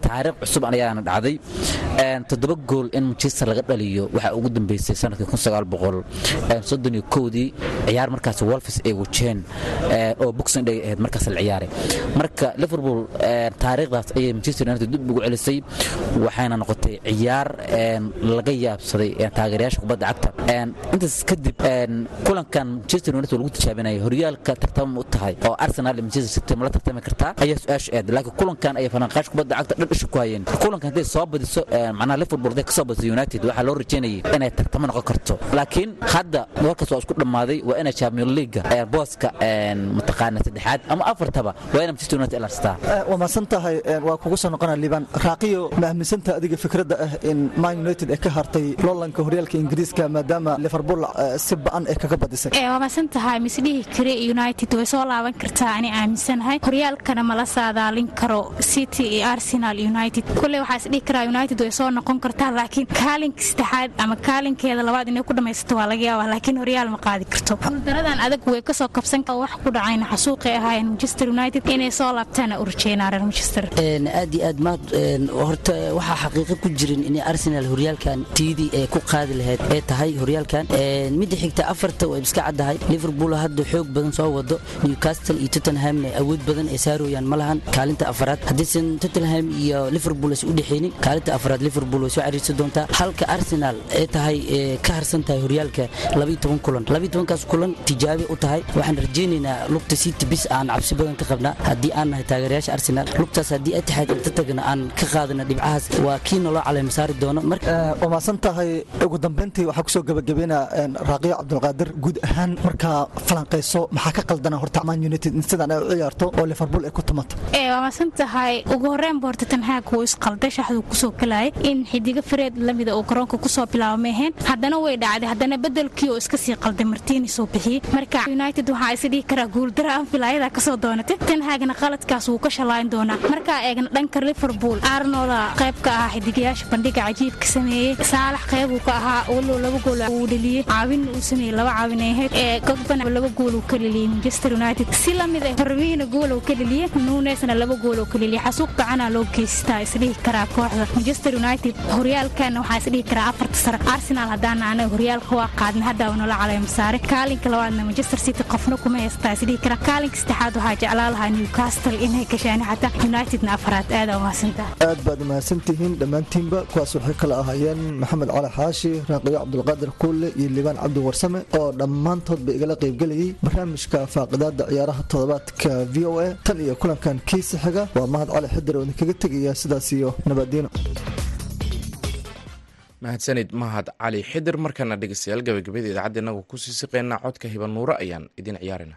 taariikh cusub ayaana dhacday. Toddoba gool in manchester laga dhaliyo waxaa ugu dambeysay sannadkii kun sagaal boqol. Soddon iyo kowdii ciyaar markaasi wolfis ay wajeen oo boxing day ahayd markaas la ciyaaray marka liverpool taariikhdaas ayay manchester united dib ugu celisay waxayna noqotay ciyaar laga yaabsaday taageerayaasha kubadda cagta. Intaas kadib kulankan manchester united lagu tijaabinaya horyaalka tartama u tahay oo arsenal manchester city ma tartami kartaa ayaa su'aasha eed. Laakiin kulankan ayay falanqaasha kubadda cagta dhan isha ku hayeen kulankan hadday soo badiso macnaha liverpool hadday ka soo badiso united waxaa loo rajeynayay inay tartamo noqon karto. Laakiin hadda warkaas waa isku dhammaaday waa inay champion leaga booska mataqaana saddexaad ama afartaba waa inay manchester united ilarstaa waa mahadsan tahay waa kugu soo noqonaa liibaan raaqiyo ma adiga fikradda ah in man united ay ka hartay loolanka horyaalka ingiriiska maadaama liverpool si ba'an ay kaga badisay. Waa mahadsan tahay misdhihi kare united way soo laaban kartaa? Ani aaminsanahay. Horyaalkana mala saadaalin karo city iyo arsenal united. Kulley waxaa isdhihi karaa united way soo noqon kartaa laakiin kaalinka saddexaad ama kaalinkeeda labaad inay ku dhammaysato waa laga yaabaa laakiin horyaal ma qaadi karto. Daradan adag way ka soo kabsan wax ku dhacayna xasuuqay ahaayeen manchester united inay soo laabtaana u reer manchester. Aad iyo aad maad horta waxaa xaqiiqo ku jirin inay arsenal horyaalkan tiidii ee ku qaadi lahayd ee tahay horyaalkan. Midda xigta afarta way iska caddahay. Liverpool hadda xoog badan soo wado. Newcastle iyo tottenhamna awood badan ay saarooyaan ma lahan. Kaalinta afaraad haddiisan tottenham iyo liverpool is u dhexeynin kaalinta afaraad liverpool way soo cariirsan doontaa. Halka arsenal ee tahay ka harsan tahay horyaalka kulan. Kaas kulan tijaabi u tahay. Waxaan rajaynaynaa lugta city bis aan cabsi badan ka qabnaa. Haddii aan nahay taageerayaasha arsenal lugtaas haddii atixaad inta tagna aan ka qaadana dhibcahaas waa kii naloo caleema saari doono waa tahay ugu dambeyntii waxaa ku soo gabagabeynaa raaqiyo cabdulqaadir guud ahaan markaa falanqayso maxaa ka qaldana horta man united in sidaan ay u ciyaarto oo liverpool ay ku tumato? Waa tahay ugu horreynba horta tanhaag wuu isqalday shaxduu ku soo galayay in xidigo fareed lamida uu garoonka ku soo bilaabo meeheen haddana way dhacday haddana bedelkii oo iska sii qalday martiini soo bixiyey. Marka united waxaa is dhihi karaa guuldara anfil ayadaa ka soo doonatay tanhaagna qaladkaas wuu ka shalaayn doonaa. Markaa eegna dhanka liverpool arnolda qayb ka ahaa xidigayaasha bandhiga cajiibka sameeyey saalax qaybuu ka ahaa walow laba gool uu dheliyey caawin uu sameeyey laba caawin ay ahayd ee gogbana laba gool uu ka dheliyey manchester united. Si la mid ah hormihiina gool uu ka dheliyey nuunesna laba gool uu ka dheliyey xasuuq gacanaa loo geystaa isdhihi karaa kooxda. Manchester united horyaalkana waxaa isdhihi karaa afarta sare. Arsenal haddaana anaga horyaalka waa qaadna haddaa nala caleema saare kaalinka labaadna manchester city qofna kuma heystaa isdhihi karaa wareeg saddexaad waxaa jeclaa lahaa newcastle inay gashaan xataa unitedna afaraad aada umahadsantaha aad baad mahadsantihiin dhammaantiinba kuwaas waxay kala ahaayeen maxamed cali xaashi raaqiyo cabdulqaadir kuulle iyo liibaan cabdi warsame oo dhammaantoodba igala qaybgelayay barnaamijka faaqidaada ciyaaraha toddobaadka v o a. Tan iyo kulankan kiisa xiga waa mahad cali xidir oo idinkaga tegaya sidaas iyo nabadiino mahadsanid mahad cali xidir markana dhegeystayaal gabagabada idaacadda inagu ku sii siqeynaa codka hiban nuure ayaan idin ciyaarina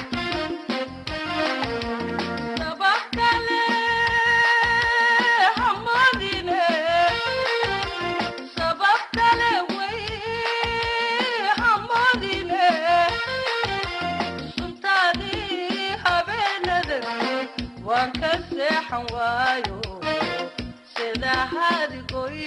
ahad goy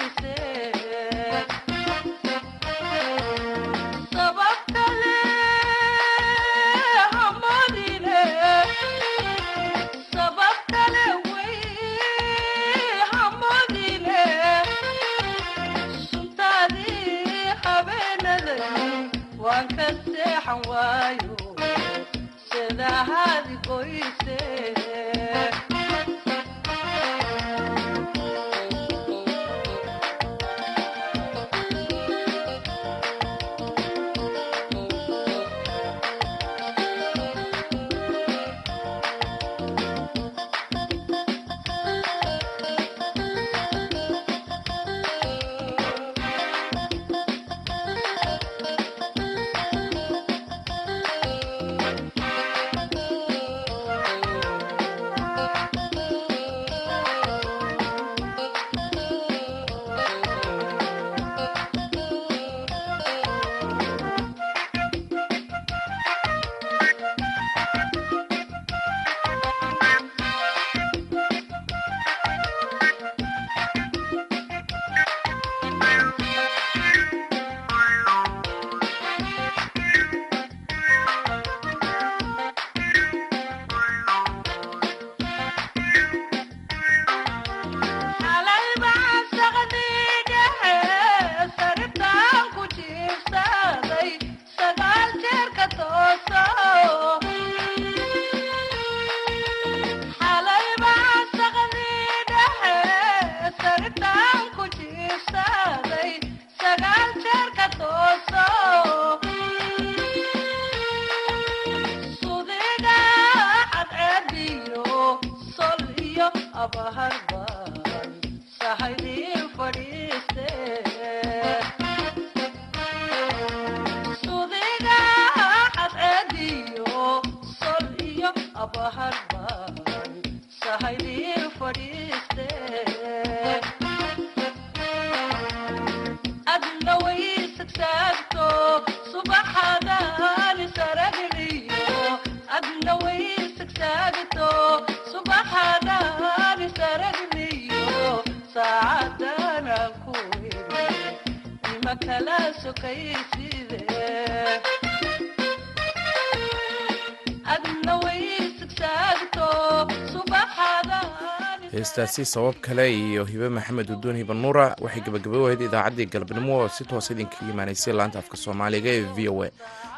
heestaasi sabab kale iyo hibe maxamed uduun hiba nuura waxay gabagabowahayd idaacaddii galabnimo oo si toos idinkaga imaanaysay laanta afka soomaaliga ee v o a.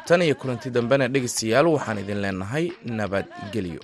Tan iyo kulanti dambena dhegeystayaal waxaan idin leenahay nabadgelyo